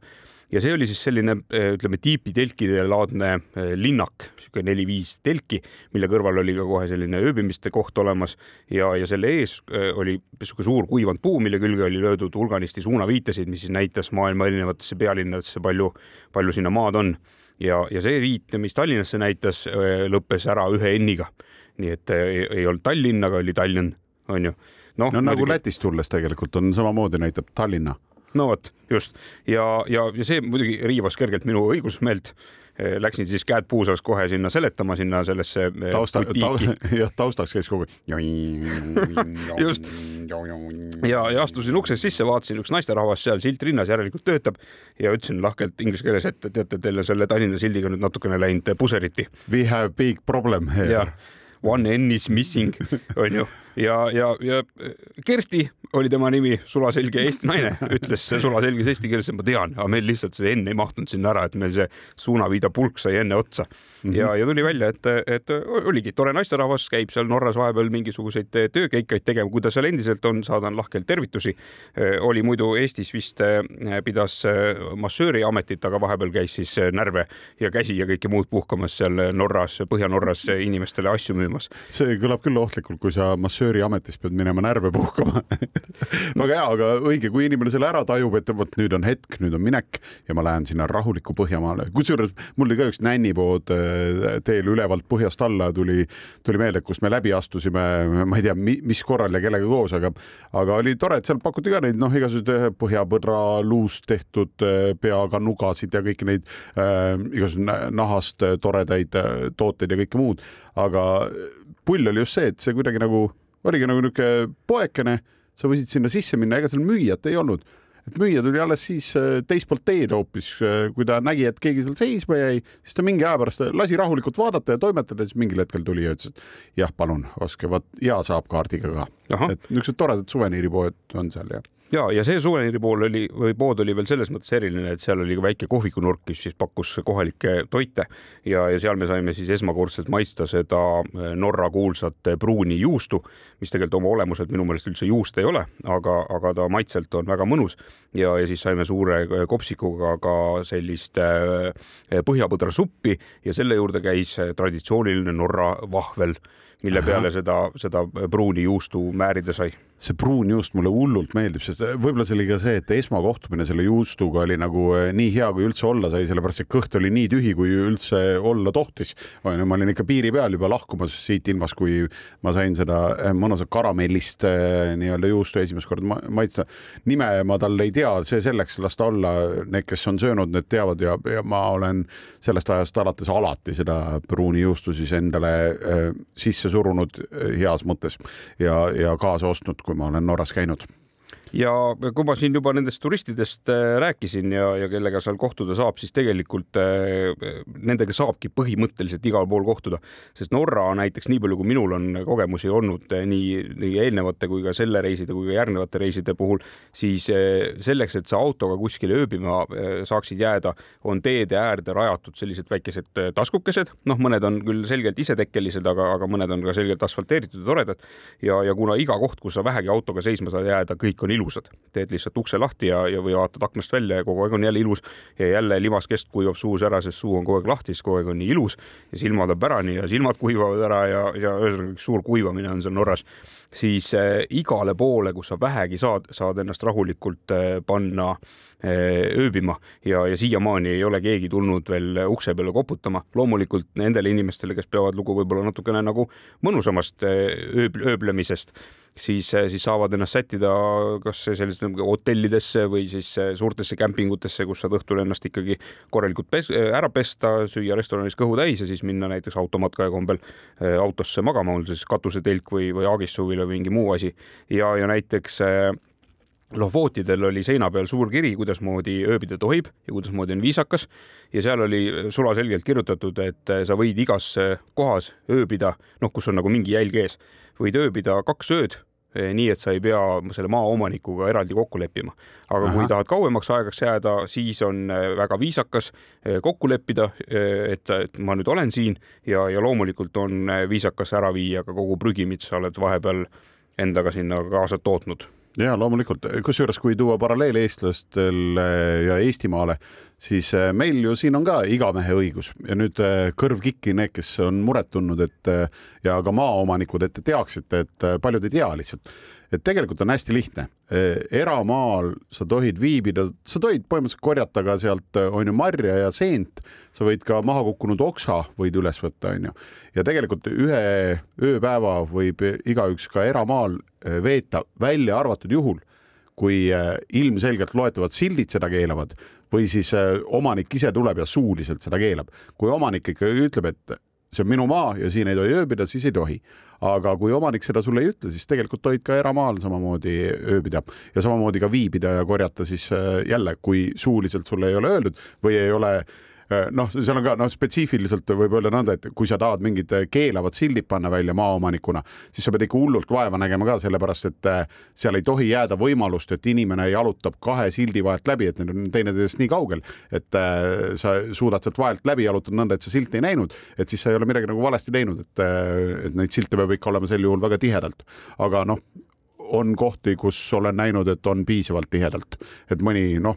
ja see oli siis selline, ütleme, tiipitelkide laadne eh, linnak, niisugune neli-viis telki, mille kõrval oli ka kohe selline ööbimiste koht olemas ja, ja selle ees eh, oli niisugune suur kuivanud puu, mille külge oli löödud hulganisti suunaviitesid, mis siis näitas maailma erinevatesse pealinnadesse, palju, palju sinna maad on ja, ja see viit, mis Tallinnasse näitas, eh, lõppes ära ühe N-iga. nii et ei, olnud Tallinn, aga oli Tallinn, onju no, no nagu Lätist tulles tegelikult on samamoodi näitab Tallinna. no vot, just ja, ja, ja see muidugi riivas kergelt minu õigusmeelt eh, läksin siis käed puusas kohe sinna seletama sinna sellesse eh, tausta, jah, taustaks käis kogu just. ja, ja astusin uksest sisse, vaatasin üks naisterahvas seal, silt rinnas, järelikult töötab ja ütlesin lahkelt inglise keeles, et teate, teil on selle Tallinna sildiga nüüd natukene läinud puseriti. We have big problem here. One N is missing, onju ja, ja, ja Kersti oli tema nimi, sulaselge Eesti naine, ütles sulaselges eesti keeles, ma tean, aga meil lihtsalt see enne ei mahtunud sinna ära, et meil see suunaviida pulk sai enne otsa mm. -hmm. ja, ja tuli välja, et, et oligi tore naisterahvas, käib seal Norras vahepeal mingisuguseid töökeikaid tegema, kui ta seal endiselt on, saadan lahkelt tervitusi. oli muidu Eestis vist, pidas massööri ametit, aga vahepeal käis siis närve ja käsi ja kõike muud puhkamas seal Norras, Põhja-Norras inimestele asju müümas. see kõlab küll ohtlikult, kui sa massööri massööri ametis pead minema närve puhkama. Väga hea, aga õige, kui inimene selle ära tajub, et vot nüüd on hetk, nüüd on minek ja ma lähen sinna rahulikku Põhjamaale, kusjuures mul oli ka üks nännipood äh, teel ülevalt põhjast alla tuli, tuli meelde, kust me läbi astusime, ma ei tea, mis korral ja kellega koos, aga, aga oli tore, et seal pakuti ka neid noh, igasuguseid äh, põhjapõdra luust tehtud äh, peaga nugasid ja kõiki neid äh, igasuguseid nahast toredaid tooteid ja kõike muud, aga pull oli just see, et see kuidagi nagu oligi nagu niisugune poekene, sa võisid sinna sisse minna, ega seal müüjat ei olnud. Et müüja tuli alles siis äh, teist poolt teed hoopis, äh, kui ta nägi, et keegi seal seisma jäi, siis ta mingi aja pärast lasi rahulikult vaadata ja toimetada, siis mingil hetkel tuli ja ütles, et jah, palun, ostke, vot ja saab kaardiga ka. et niisugused toredad suveniiripoed on seal ja ja, ja see suveniiri pool oli või pood oli veel selles mõttes eriline, et seal oli ka väike kohvikunurk, mis siis pakkus kohalikke toite. Ja, ja seal me saime siis esmakordselt maitsta seda eh, Norra kuulsat pruuni juustu, mis tegelikult oma olemuselt minu meelest üldse juust ei ole, aga, aga ta maitselt on väga mõnus. Ja, ja siis saime suure kopsikuga ka sellist põhjapõdrasuppi ja selle juurde käis traditsiooniline Norra vahvel mille Aha. peale seda, seda pruuni juustu määrida sai see pruun juust mulle hullult meeldib, sest võib-olla see oli ka see, et esmakohtumine selle juustuga oli nagu eh, nii hea, kui üldse olla sai, sellepärast et kõht oli nii tühi, kui üldse olla tohtis. ma olin ikka piiri peal juba lahkumas siit ilmast, kui ma sain seda mõnusat karamellist nii-öelda juustu esimest korda maitsta. nime ma tal ei tea, see selleks, las ta olla. Need, kes on söönud, need teavad ja, ja ma olen sellest ajast alates alati seda pruuni juustu siis endale äh, sisse surunud heas mõttes ja, ja kaasa ostnud kui ma olen Norras käinud ja kui ma siin juba nendest turistidest äh, rääkisin ja, ja kellega seal kohtuda saab, siis tegelikult äh, nendega saabki põhimõtteliselt igal pool kohtuda, sest Norra näiteks nii palju, kui minul on kogemusi olnud äh, nii, nii eelnevate kui ka selle reiside kui ka järgnevate reiside puhul, siis selleks, et sa autoga kuskile ööbima saaksid jääda, on teede äärde rajatud sellised väikesed taskukesed, noh, mõned on küll selgelt isetekkelised, aga, aga mõned on ka selgelt asfalteeritud ja toredad. Ja, ja kuna iga koht, kus sa vähegi autoga seisma saad jääda, kõik on ilus ilusad. teed lihtsalt ukse lahti ja, ja või vaatad aknast välja ja kogu aeg on jälle ilus ja jälle limaskest kuivab suus ära, sest suu on kogu aeg lahti, siis kogu aeg on nii ilus ja silmad on pärani ja silmad kuivavad ära ja, ja ühesõnaga üks suur kuivamine on seal Norras, siis äh, igale poole, kus sa vähegi saad, saad ennast rahulikult äh, panna äh, ööbima ja, ja siiamaani ei ole keegi tulnud veel ukse peale koputama. loomulikult nendele inimestele, kes peavad lugu võib-olla natukene nagu mõnusamast ööb, ööblemisest siis, eh, siis saavad ennast sättida kas sellistesse nagu hotellidesse või siis eh, suurtesse kämpingutesse, kus saad õhtul ennast ikkagi korralikult pes eh, ära pesta, süüa restoranis kõhu täis ja siis minna näiteks automatkaja kombel autosse magama, on siis katusetelk või, või aagissuvil või mingi muu asi. Ja, ja näiteks Lohvootidel oli seina peal suur kiri, kuidasmoodi ööbida tohib ja kuidasmoodi on viisakas. Ja seal oli sulaselgelt kirjutatud, et sa võid igas kohas ööbida, noh, kus on nagu mingi jälg ees võid ööbida kaks ööd, eh, nii et sa ei pea selle maaomanikuga eraldi kokku leppima. aga Aha. kui tahad kauemaks aegaks jääda, siis on eh, väga viisakas eh, kokku leppida, et, et ma nüüd olen siin ja, ja loomulikult on viisakas ära viia ka kogu prügi, mis sa oled vahepeal endaga sinna kaasa tootnud ja loomulikult, kusjuures kui tuua paralleel eestlastele ja Eestimaale, siis äh, meil ju siin on ka igamehe õigus. Ja nüüd äh, kõrv kikki need, kes on muret tundnud, et äh, ja ka maaomanikud, et te teaksite, et paljud ei tea lihtsalt, et tegelikult on hästi lihtne. eramaal sa tohid viibida, sa tohid põhimõtteliselt korjata ka sealt on ju marja ja seent, sa võid ka maha kukkunud oksa võid üles võtta, on ju. ja tegelikult ühe ööpäeva võib igaüks ka eramaal veeta, välja arvatud juhul, kui ilmselgelt loetavad sildid seda keelavad või siis äh, omanik ise tuleb ja suuliselt seda keelab. kui omanik ikka ütleb, et see on minu maa ja siin ei tohi ööbida, siis ei tohi. aga kui omanik seda sulle ei ütle, siis tegelikult tohid ka eramaal samamoodi ööbida ja samamoodi ka viibida ja korjata siis äh, jälle, kui suuliselt sulle ei ole öeldud või ei ole noh, seal on ka noh, spetsiifiliselt võib öelda nõnda, et kui sa tahad mingid äh, keelavad sildid panna välja maaomanikuna, siis sa pead ikka hullult vaeva nägema ka, sellepärast et äh, seal ei tohi jääda võimalust, et inimene jalutab kahe sildi vahelt läbi, et need on teineteisest nii kaugel, et sa suudad sealt vahelt läbi jalutada nõnda, et sa silti ei näinud, et siis sa ei ole midagi nagu valesti teinud, et, et neid silte peab ikka olema sel juhul väga tihedalt. aga noh, on kohti, kus olen näinud, et on piisavalt tihedalt, et mõni noh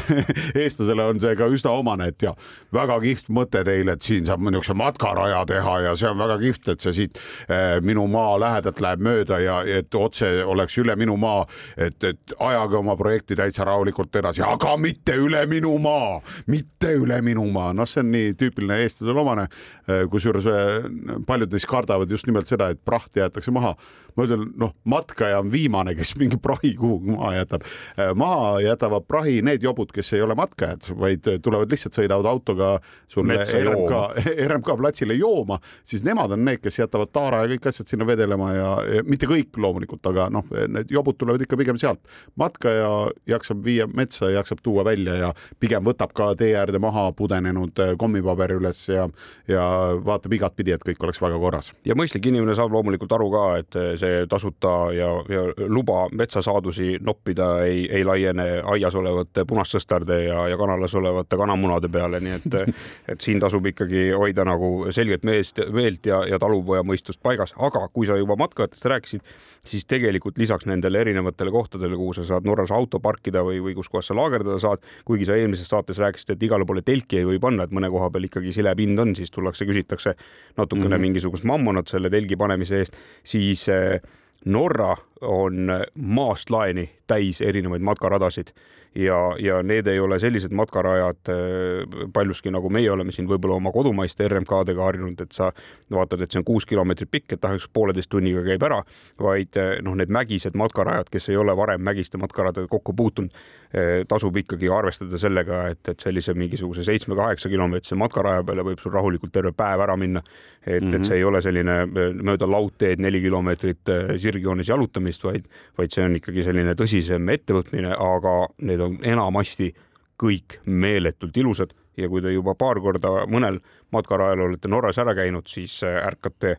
eestlasele on see ka üsna omane, et ja väga kihvt mõte teil, et siin saab niisuguse matkaraja teha ja see on väga kihvt, et see siit eh, minu maa lähedalt läheb mööda ja et otse oleks üle minu maa, et, et ajage oma projekti täitsa rahulikult edasi, aga mitte üle minu maa, mitte üle minu maa, noh, see on nii tüüpiline eestlasele omane, eh, kusjuures eh, paljud neist kardavad just nimelt seda, et praht jäetakse maha. Ma ütlen, noh, matkaja on viimane, kes mingi prahi kuhugi maha jätab. Äh, maha jätavad prahi need jobud, kes ei ole matkajad, vaid tulevad lihtsalt sõidavad autoga sulle RMK, RMK platsile jooma, siis nemad on need, kes jätavad taara ja kõik asjad sinna vedelema ja, ja mitte kõik loomulikult, aga noh, need jobud tulevad ikka pigem sealt. matkaja jaksab viia metsa, jaksab tuua välja ja pigem võtab ka tee äärde maha pudenenud äh, kommipaberi üles ja, ja vaatab igatpidi, et kõik oleks väga korras. ja mõistlik inimene saab loomulikult aru ka, et see tasuta ja, ja luba metsasaadusi noppida ei, ei laiene aias olevate punastsõstarde ja, ja kanalas olevate kanamunade peale, nii et, et siin tasub ikkagi hoida nagu selget meest, meelt ja, ja talupojamõistust paigas, aga kui sa juba matkajatest rääkisid, siis tegelikult lisaks nendele erinevatele kohtadele, kuhu sa saad Norras auto parkida või, või kus kohas sa laagerdada saad, kuigi sa eelmises saates rääkisid, et igale poole telki ei või panna, et mõne koha peal ikkagi silepind on, siis tullakse, küsitakse natukene mm -hmm. mingisugust mammonat selle telgi panemise eest, siis äh, Norra on maast laeni täis erinevaid matkaradasid ja, ja need ei ole sellised matkarajad äh, paljuski nagu meie oleme siin võib-olla oma kodumaiste RMK-dega harjunud, et sa vaatad, et see on kuus kilomeetrit pikk, et tahaks pooleteist tunniga käib ära, vaid äh, noh, need mägised matkarajad, kes ei ole varem mägiste matkaradadega kokku puutunud, äh, tasub ikkagi arvestada sellega, et, et sellise mingisuguse seitsme-kaheksa kilomeetrise matkaraja peale võib sul rahulikult terve päev ära minna. et mm, -hmm. et mhm. see ei ole selline mööda laudteed neli kilomeetrit sirgjoones jalutamine, tegemist, vaid, vaid see on ikkagi selline tõsisem ettevõtmine, aga need on enamasti kõik meeletult ilusad ja kui te juba paar korda mõnel matkarajal olete Norras ära käinud, siis ärkate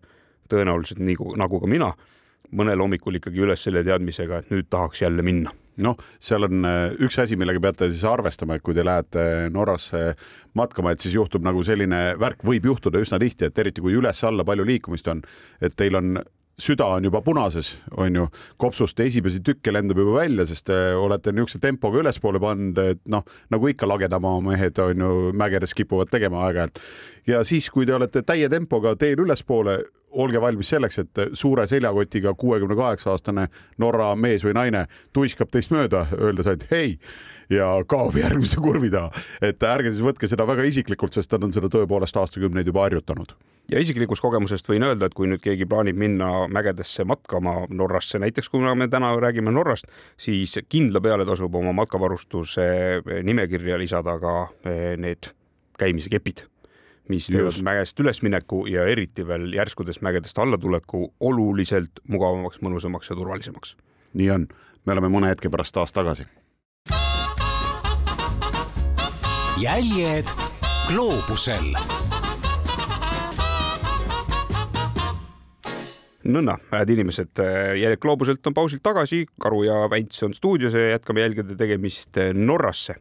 tõenäoliselt nii nagu ka mina mõnel hommikul ikkagi üles selle teadmisega, et nüüd tahaks jälle minna. Noh, seal on äh, üks asi, millega peate siis arvestama, et kui te lähete Norrasse matkama, et siis juhtub nagu selline värk võib juhtuda üsna tihti, et eriti kui üles-alla palju liikumist on, et teil on süda on juba punases, on ju, kopsust esimesi tükke lendab juba välja, sest te olete niisuguse tempoga ülespoole pannud, et noh, nagu ikka lagedamaa mehed on ju mägedes kipuvad tegema aeg-ajalt. ja siis, kui te olete täie tempoga teel ülespoole, olge valmis selleks, et suure seljakotiga kuuekümne kaheksa aastane Norra mees või naine tuiskab teist mööda, öeldes ainult hei ja kaob järgmise kurvi taha. et ärge siis võtke seda väga isiklikult, sest nad on seda tõepoolest aastakümneid juba harjutanud ja isiklikust kogemusest võin öelda, et kui nüüd keegi plaanib minna mägedesse matkama Norrasse, näiteks kuna me täna räägime Norrast, siis kindla peale tasub oma matkavarustuse nimekirja lisada ka eh, need käimise kepid mis teevad mägest ülesmineku ja eriti veel järskudest mägedest allatuleku oluliselt mugavamaks, mõnusamaks ja turvalisemaks. nii on, me oleme mõne hetke pärast taas tagasi. Jäljed gloobusel nõnna, head inimesed, Jäljed gloobuselt on pausilt tagasi, Karu ja Vänts on stuudios ja jätkame jälgede tegemist Norrasse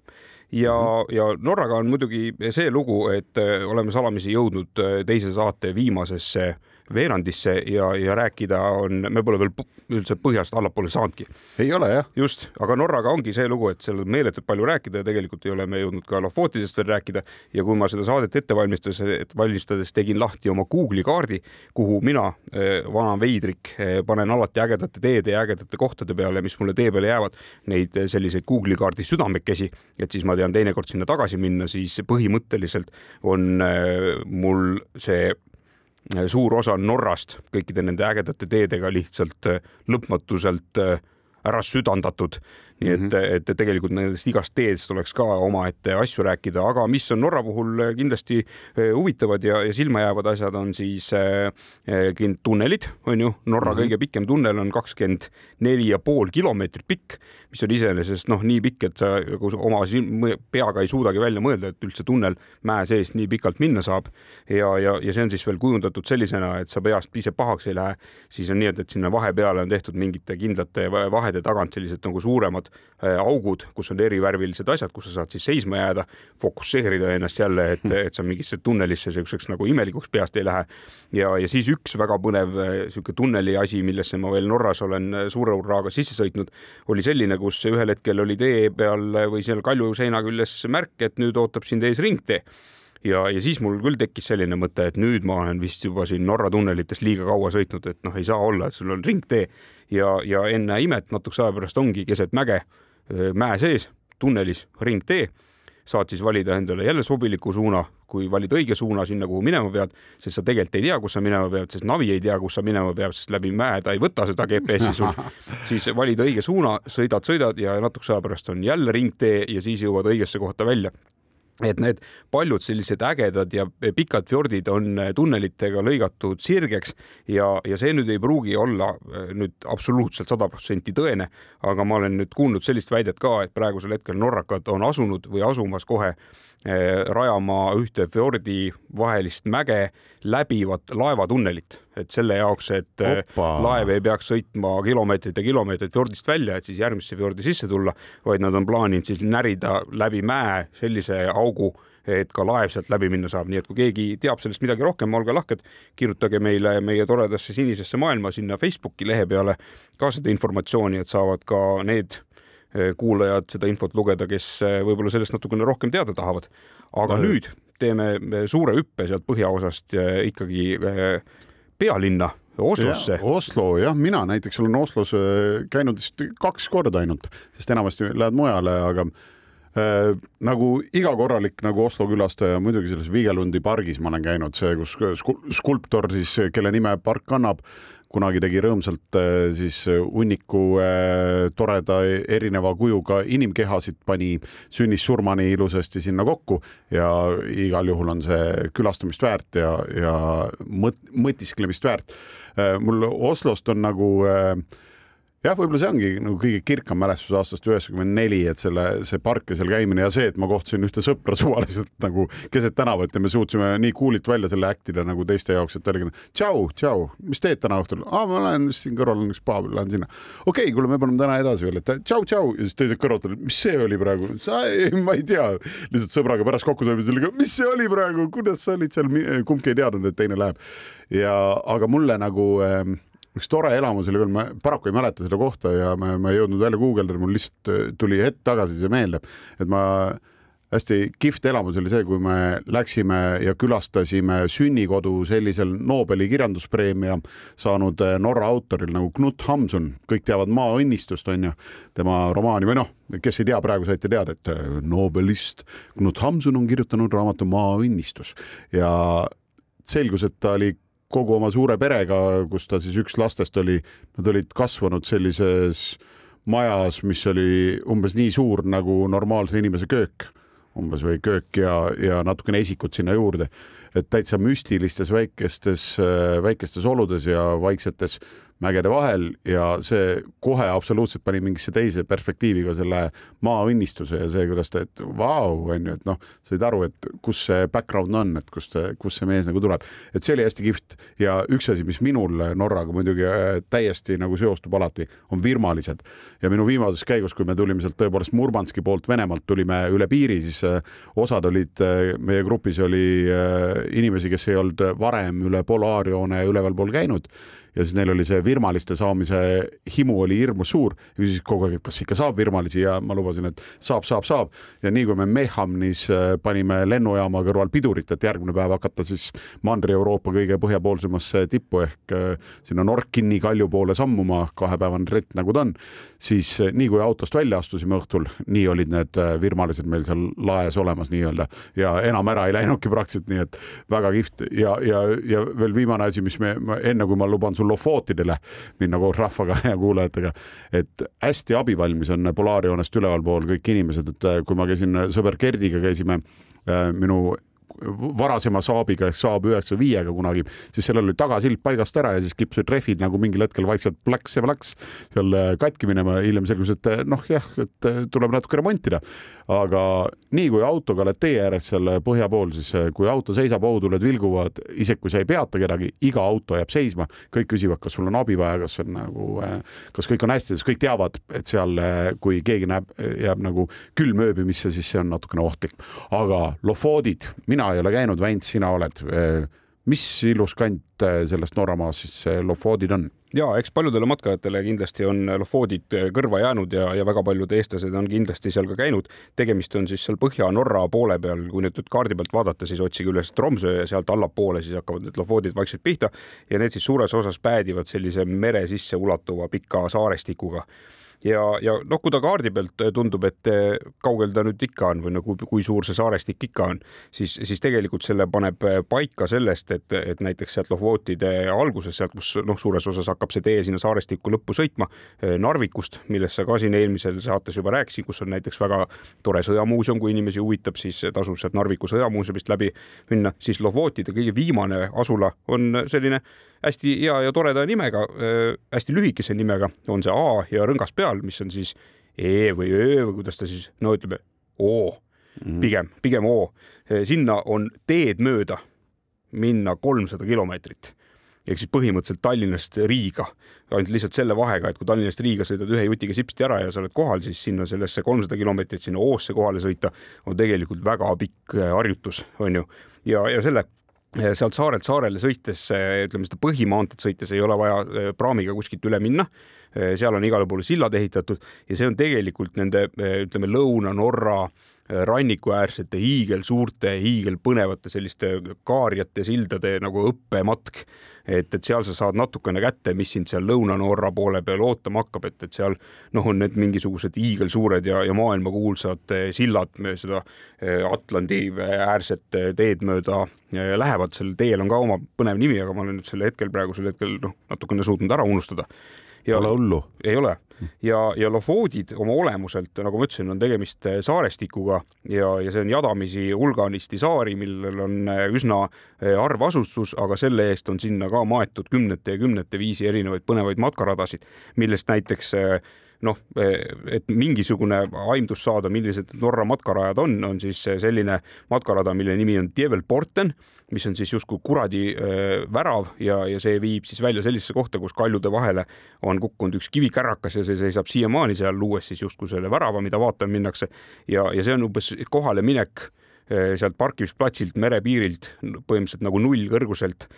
ja mm, -hmm. ja Norraga on muidugi see lugu, et oleme salamisi jõudnud teise saate viimasesse veerandisse ja, ja rääkida on, me pole veel üldse põhjast allapoole saanudki. ei ole jah. just, aga Norraga ongi see lugu, et seal on meeletult palju rääkida ja tegelikult ei ole me jõudnud ka Lofotidest veel rääkida. ja kui ma seda saadet ette valmistas, valmistades tegin lahti oma Google'i kaardi, kuhu mina, eh, vana veidrik, eh, panen alati ägedate teede ja ägedate kohtade peale, mis mulle tee peale jäävad, neid eh, selliseid Google'i kaardi südamekesi, et siis ma tean teinekord sinna tagasi minna, siis põhimõtteliselt on mul see suur osa Norrast. Kõikide nende ägedate teedega lihtsalt äh, lõpmatuselt äh, ära südandatud nii et mm, -hmm. et tegelikult nendest igast teedest oleks ka omaette asju rääkida, aga mis on Norra puhul kindlasti eh, huvitavad ja, ja silmajäävad asjad on siis äh, tunnelid, on ju, Norra mm -hmm. kõige pikem tunnel on kakskümmend neli ja pool kilomeetrit pikk, mis on iseenesest noh, nii pikk, et sa oma peaga ei suudagi välja mõelda, et üldse tunnel mäe seest nii pikalt minna saab. ja, ja, ja see on siis veel kujundatud sellisena, et sa peast ise pahaks ei lähe, siis on nii, et, et sinna vahepeale on tehtud mingite kindlate vahede tagant sellised nagu suuremad augud, kus on erivärvilised asjad, kus sa saad siis seisma jääda, fokusseerida ennast jälle, et, hmm. et sa mingisse tunnelisse siukseks nagu imelikuks peast ei lähe. ja, ja siis üks väga põnev äh, sihuke tunneli asi, millesse ma veel Norras olen äh, suure hurraaga sisse sõitnud, oli selline, kus ühel hetkel oli tee peal või seal kalju seina küljes märk, et nüüd ootab sind ees ringtee ja, ja siis mul küll tekkis selline mõte, et nüüd ma olen vist juba siin Norra tunnelites liiga kaua sõitnud, et noh, ei saa olla, et sul on ringtee ja, ja enne imet natukese aja pärast ongi keset mäge mäe sees, tunnelis ringtee, saad siis valida endale jälle sobiliku suuna, kui valid õige suuna sinna, kuhu minema pead, sest sa tegelikult ei tea, kus sa minema pead, sest navi ei tea, kus sa minema pead, sest läbi mäe ta ei võta seda GPS-i sul. siis valid õige suuna, sõidad, sõidad ja natukese aja pärast on jälle ringtee ja siis jõuad õigesse kohta välja et need paljud sellised ägedad ja pikad fjordid on tunnelitega lõigatud sirgeks ja, ja see nüüd ei pruugi olla äh, nüüd absoluutselt sada protsenti tõene, aga ma olen nüüd kuulnud sellist väidet ka, et praegusel hetkel norrakad on asunud või asumas kohe Eh, rajama ühte fjordi vahelist mäge läbivat laevatunnelit, et selle jaoks, et eh, Opa. laev ei peaks sõitma kilomeetreid ja kilomeetreid fjordist välja, et siis järgmisse fjordi sisse tulla, vaid nad on plaaninud siis närida läbi mäe sellise augu, et ka laev sealt läbi minna saab, nii et kui keegi teab sellest midagi rohkem, olge lahked, kirjutage meile meie toredasse sinisesse maailma sinna Facebooki lehe peale ka seda informatsiooni, et saavad ka need Eh, kuulajad seda infot lugeda, kes eh, võib-olla sellest natukene rohkem teada tahavad. aga no, nüüd teeme suure hüppe sealt põhjaosast ikkagi pealinna Oslosse. Oslo jah, mina näiteks olen Oslos käinud vist kaks korda ainult, sest enamasti lähed mujale, aga äh, nagu iga korralik nagu Oslo külastaja, muidugi selles Viigelundi pargis ma olen käinud, see, kus skulptor siis, kelle nime park kannab, kunagi tegi rõõmsalt äh, siis äh, hunniku äh, toreda erineva kujuga inimkehasid, pani sünnist-surmani ilusasti sinna kokku ja igal juhul on see külastamist väärt ja, ja mõt-, mõtisklemist väärt. mul Oslost on nagu jah, võib-olla see ongi nagu kõige kirkam mälestus aastast üheksakümmend neli, et selle, see park ja seal käimine ja see, et ma kohtasin ühte sõpra suvaliselt nagu keset tänavat ja me suutsime nii cool'ilt välja selle äktida nagu teiste jaoks, et oligi tšau, tšau, mis teed täna õhtul? aa, ma lähen siin kõrval on üks paa peal, lähen sinna. okei okay,, kuule, me paneme täna edasi veel, et tšau, tšau ja siis teised kõrvalt olid, mis see oli praegu? ma ei tea, lihtsalt sõbraga pärast kokku saime sellega, mis see oli praegu, kuidas sa olid seal, kumbki ei teadnud, et teine läheb. ja, aga mulle nagu äh, üks tore elamus oli veel, ma paraku ei mäleta seda kohta ja ma, ma ei jõudnud välja guugeldada, mul lihtsalt äh, tuli hetk tagasi see meelde, et ma hästi kihvt elamus oli see, kui me läksime ja külastasime sünnikodu sellisel Nobeli kirjanduspreemia saanud äh, Norra autoril nagu Knut Hamsun, kõik teavad Maaõnnistust, on ju, tema romaani või noh, kes ei tea, praegu saite teada, et äh, Nobelist Knut Hamsun on kirjutanud raamatu Maaõnnistus. Ja selgus, et ta oli kogu oma suure perega, kus ta siis üks lastest oli, nad olid kasvanud sellises majas, mis oli umbes nii suur nagu normaalse inimese köök umbes või köök ja, ja natukene esikut sinna juurde, et täitsa müstilistes väikestes, väikestes oludes ja vaiksetes mägede vahel ja see kohe absoluutselt pani mingisse teise perspektiivi ka selle maaõnnistuse ja see, kuidas ta, et vau, on ju, et noh, said aru, et kus see background on, et kust, kust see mees nagu tuleb, et see oli hästi kihvt ja üks asi, mis minul Norraga muidugi äh, täiesti nagu seostub alati, on virmalised. Ja minu viimases käigus, kui me tulime sealt tõepoolest Murmanski poolt Venemaalt, tulime üle piiri, siis äh, osad olid, äh, meie grupis oli inimesi, kes ei olnud varem üle polaarjoone ülevalpool käinud ja siis neil oli see virmaliste saamise himu oli hirmus suur. küsis kogu aeg, et kas ikka saab virmalisi ja ma lubasin, et saab, saab, saab. ja nii kui me Mehhamnis äh, panime lennujaama kõrval pidurit, et järgmine päev hakata siis Mandri-Euroopa kõige põhjapoolsemasse tippu ehk äh, sinna Norkini kalju poole sammuma, kahepäevane ritt nagu ta on, siis äh, nii kui autost välja astusime õhtul, nii olid need virmalised meil seal laes olemas nii-öelda ja enam ära ei läinudki praktiliselt, nii et väga kihvt ja, ja, ja veel viimane asi, mis me, enne kui ma luban sul Lofootidele minna koos rahvaga ja kuulajatega, et hästi abivalmis on Polaarjoonest ülevalpool kõik inimesed, et kui ma käisin sõber Gerdiga, käisime äh, minu varasema Saabiga ehk Saab üheksa viiega kunagi, siis sellel oli tagasild paigast ära ja siis kippusid rehvid nagu mingil hetkel vaikselt plaks ja plaks seal äh, katki minema. hiljem selgus, et äh, noh, jah, et äh, tuleb natuke remontida. Aga nii kui autoga oled tee ääres seal põhja pool, siis kui auto seisab, ohutuled vilguvad, isegi kui sa ei peata kedagi, iga auto jääb seisma, kõik küsivad, kas sul on abi vaja, kas on nagu, kas kõik on hästi, sest kõik teavad, et seal, kui keegi näeb, jääb nagu külm ööbimisse, siis see on natukene ohtlik. aga lofoodid, mina ei ole käinud, Väint, sina oled. Mis ilus kant äh, sellest Norramaast siis Lofoodid on? ja eks paljudele matkajatele kindlasti on Lofoodid kõrva jäänud ja, ja väga paljud eestlased on kindlasti seal ka käinud. tegemist on siis seal Põhja-Norra poole peal, kui nüüd kaardi pealt vaadata, siis otsige üles Tromsø ja sealt allapoole siis hakkavad need Lofoodid vaikselt pihta ja need siis suures osas päädivad sellise mere sisse ulatuva pika saarestikuga ja, ja noh, kui ta kaardi pealt äh, tundub, et äh, kaugel ta nüüd ikka on või nagu kui suur see saarestik ikka on, siis, siis tegelikult selle paneb äh, paika sellest, et, et näiteks sealt Lohvootide alguses, sealt, kus noh, suures osas hakkab see tee sinna saarestikku lõppu sõitma, Narvikust, millest sa ka siin eelmisel saates juba rääkisid, kus on näiteks väga tore sõjamuuseum, kui inimesi huvitab, siis tasub sealt Narviku sõjamuuseumist läbi minna, siis Lohvootide kõige viimane asula on selline hästi hea ja toreda nimega äh,, hästi lühikese nimega on see A ja rõngas peal, mis on siis E või Ö või kuidas ta siis, no ütleme O mm., pigem, pigem O. Äh, sinna on teed mööda minna kolmsada kilomeetrit ehk siis põhimõtteliselt Tallinnast Riiga, ainult lihtsalt selle vahega, et kui Tallinnast Riiga sõidad ühe jutiga sipsti ära ja sa oled kohal, siis sinna sellesse kolmsada kilomeetrit sinna Oosse kohale sõita on tegelikult väga pikk äh, harjutus, on ju. ja, ja selle sealt saarelt saarele sõites, ütleme seda põhimaanteed sõites ei ole vaja eh, praamiga kuskilt üle minna. Eh, seal on igale poole sillad ehitatud ja see on tegelikult nende, eh, ütleme, Lõuna-Norra rannikuäärsete hiigelsuurte, hiigelpõnevate selliste kaarjate sildade nagu õppematk. Et, et seal sa saad natukene kätte, mis sind seal Lõuna-Norra poole peal ootama hakkab, et, et seal noh, on need mingisugused hiigelsuured ja, ja maailmakuulsad eh, sillad seda eh, Atlandi äärset eh, teed mööda lähevad, sellel teel on ka oma põnev nimi, aga ma olen nüüd selle hetkel praegusel hetkel noh, natukene suutnud ära unustada Pole hullu. ei ole ja, ja lofoodid oma olemuselt, nagu ma ütlesin, on tegemist eh, saarestikuga ja, ja see on jadamisi hulganisti saari, millel on eh, üsna eh, harv asustus, aga selle eest on sinna ka maetud kümnete ja kümnete viisi erinevaid põnevaid matkaradasid, millest näiteks noh, et mingisugune aimdus saada, millised Norra matkarajad on, on siis selline matkarada, mille nimi on Djevelporten mis on siis justkui kuradi äh, värav ja, ja see viib siis välja sellisesse kohta, kus kaljude vahele on kukkunud üks kivikärakas ja see seisab siiamaani seal, luues siis justkui selle värava, mida vaatama minnakse. ja, ja see on umbes kohale minek äh, sealt parkimisplatsilt merepiirilt põhimõtteliselt nagu nullkõrguselt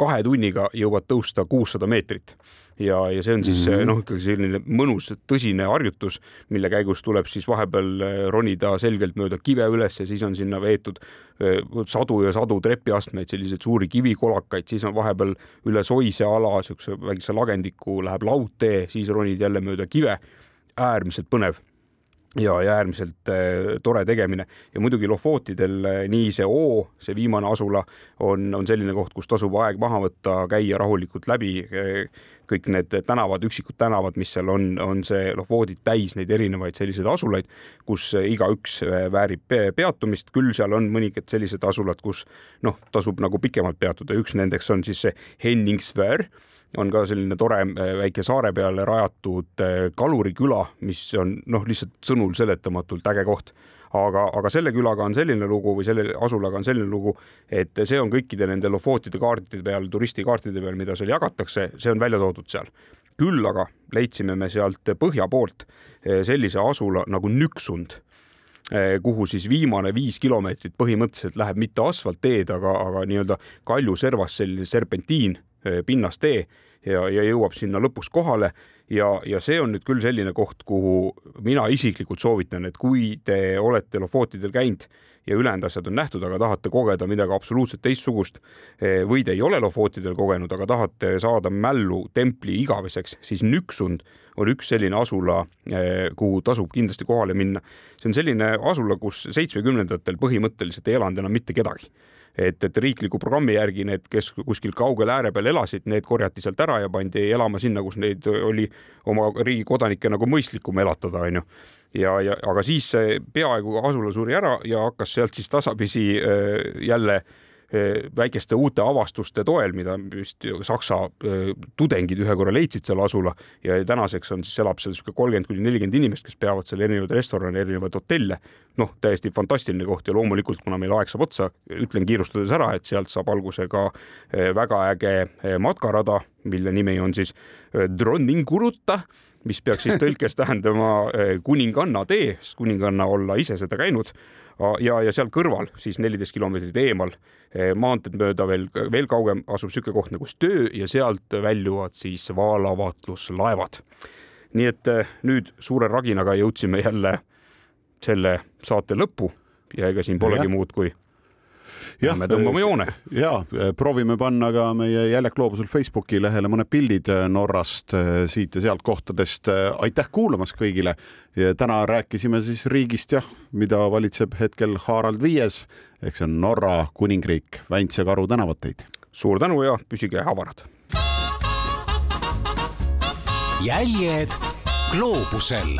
kahe tunniga jõuad tõusta kuussada meetrit ja, ja see on siis mm -hmm. noh, ikkagi selline mõnus tõsine harjutus, mille käigus tuleb siis vahepeal äh, ronida selgelt mööda kive üles ja siis on sinna veetud äh, sadu ja sadu trepiastmeid, selliseid suuri kivikolakaid, siis on vahepeal üle soise ala, siukse väikese lagendiku läheb laudtee, siis ronid jälle mööda kive. äärmiselt põnev ja, ja äärmiselt äh, tore tegemine. Ja muidugi Lofootidel äh, nii see Oo, see viimane asula on, on selline koht, kus tasub aeg maha võtta, käia rahulikult läbi äh, kõik need tänavad, üksikud tänavad, mis seal on, on see Lofoodid täis neid erinevaid selliseid asulaid, kus igaüks väärib peatumist, küll seal on mõningad sellised asulad, kus noh, tasub nagu pikemalt peatuda, üks nendeks on siis see Henningsvär on ka selline tore äh, väike saare peale rajatud äh, kaluriküla, mis on noh, lihtsalt sõnul seletamatult äge koht aga, aga selle külaga on selline lugu või selle asulaga on selline lugu, et see on kõikide nende Lofootide kaartide peal, turistikaartide peal, mida seal jagatakse, see on välja toodud seal. küll aga leidsime me sealt põhja poolt äh, sellise asula nagu Nüksund kuhu siis viimane viis kilomeetrit põhimõtteliselt läheb mitte asfaltteed, aga, aga nii-öelda kaljuservas selline serpentiin pinnastee ja, ja jõuab sinna lõpuks kohale ja, ja see on nüüd küll selline koht, kuhu mina isiklikult soovitan, et kui te olete Lofootidel käinud ja ülejäänud asjad on nähtud, aga tahate kogeda midagi absoluutselt teistsugust eh, või te ei ole Lofootidel kogenud, aga tahate saada mällu templi igaveseks, siis Nüksund on üks selline asula, eh, kuhu tasub kindlasti kohale minna. see on selline asula, kus seitsmekümnendatel põhimõtteliselt ei elanud enam mitte kedagi et, et riikliku programmi järgi need, kes kuskil kaugel ääre peal elasid, need korjati sealt ära ja pandi elama sinna, kus neid oli oma riigi kodanikke nagu mõistlikum elatada, onju ja, ja aga siis peaaegu asula suri ära ja hakkas sealt siis tasapisi äh, jälle äh, väikeste uute avastuste toel, mida vist Saksa eh, tudengid ühe korra leidsid seal asula ja tänaseks on siis, elab seal niisugune kolmkümmend kuni nelikümmend inimest, kes peavad seal erinevaid restorane, erinevaid hotelle. noh, täiesti fantastiline koht ja loomulikult, kuna meil aeg saab otsa, ütlen kiirustades ära, et sealt saab alguse ka eh, väga äge matkarada, mille nimi on siis Dronninguruta mis peaks siis tõlkes tähendama kuninganna tee, sest kuninganna olla ise seda käinud ja, ja seal kõrval siis neliteist kilomeetrit eemal eh, maanteed mööda veel, veel kaugem asub niisugune koht nagu Stöö ja sealt väljuvad siis vaalavaatluslaevad. nii et eh, nüüd suure raginaga jõudsime jälle selle saate lõppu ja ega siin polegi ja. muud kui jah, me tõmbame joone. ja proovime panna ka meie Jäljak loobusel Facebooki lehele mõned pildid äh, Norrast siit ja sealt kohtadest. Äh, aitäh kuulamast kõigile. täna rääkisime siis riigist jah, mida valitseb hetkel Harald Viies ehk see on Norra kuningriik, Väints ja Karu tänavat teid. suur tänu ja püsige avarad. jäljed gloobusel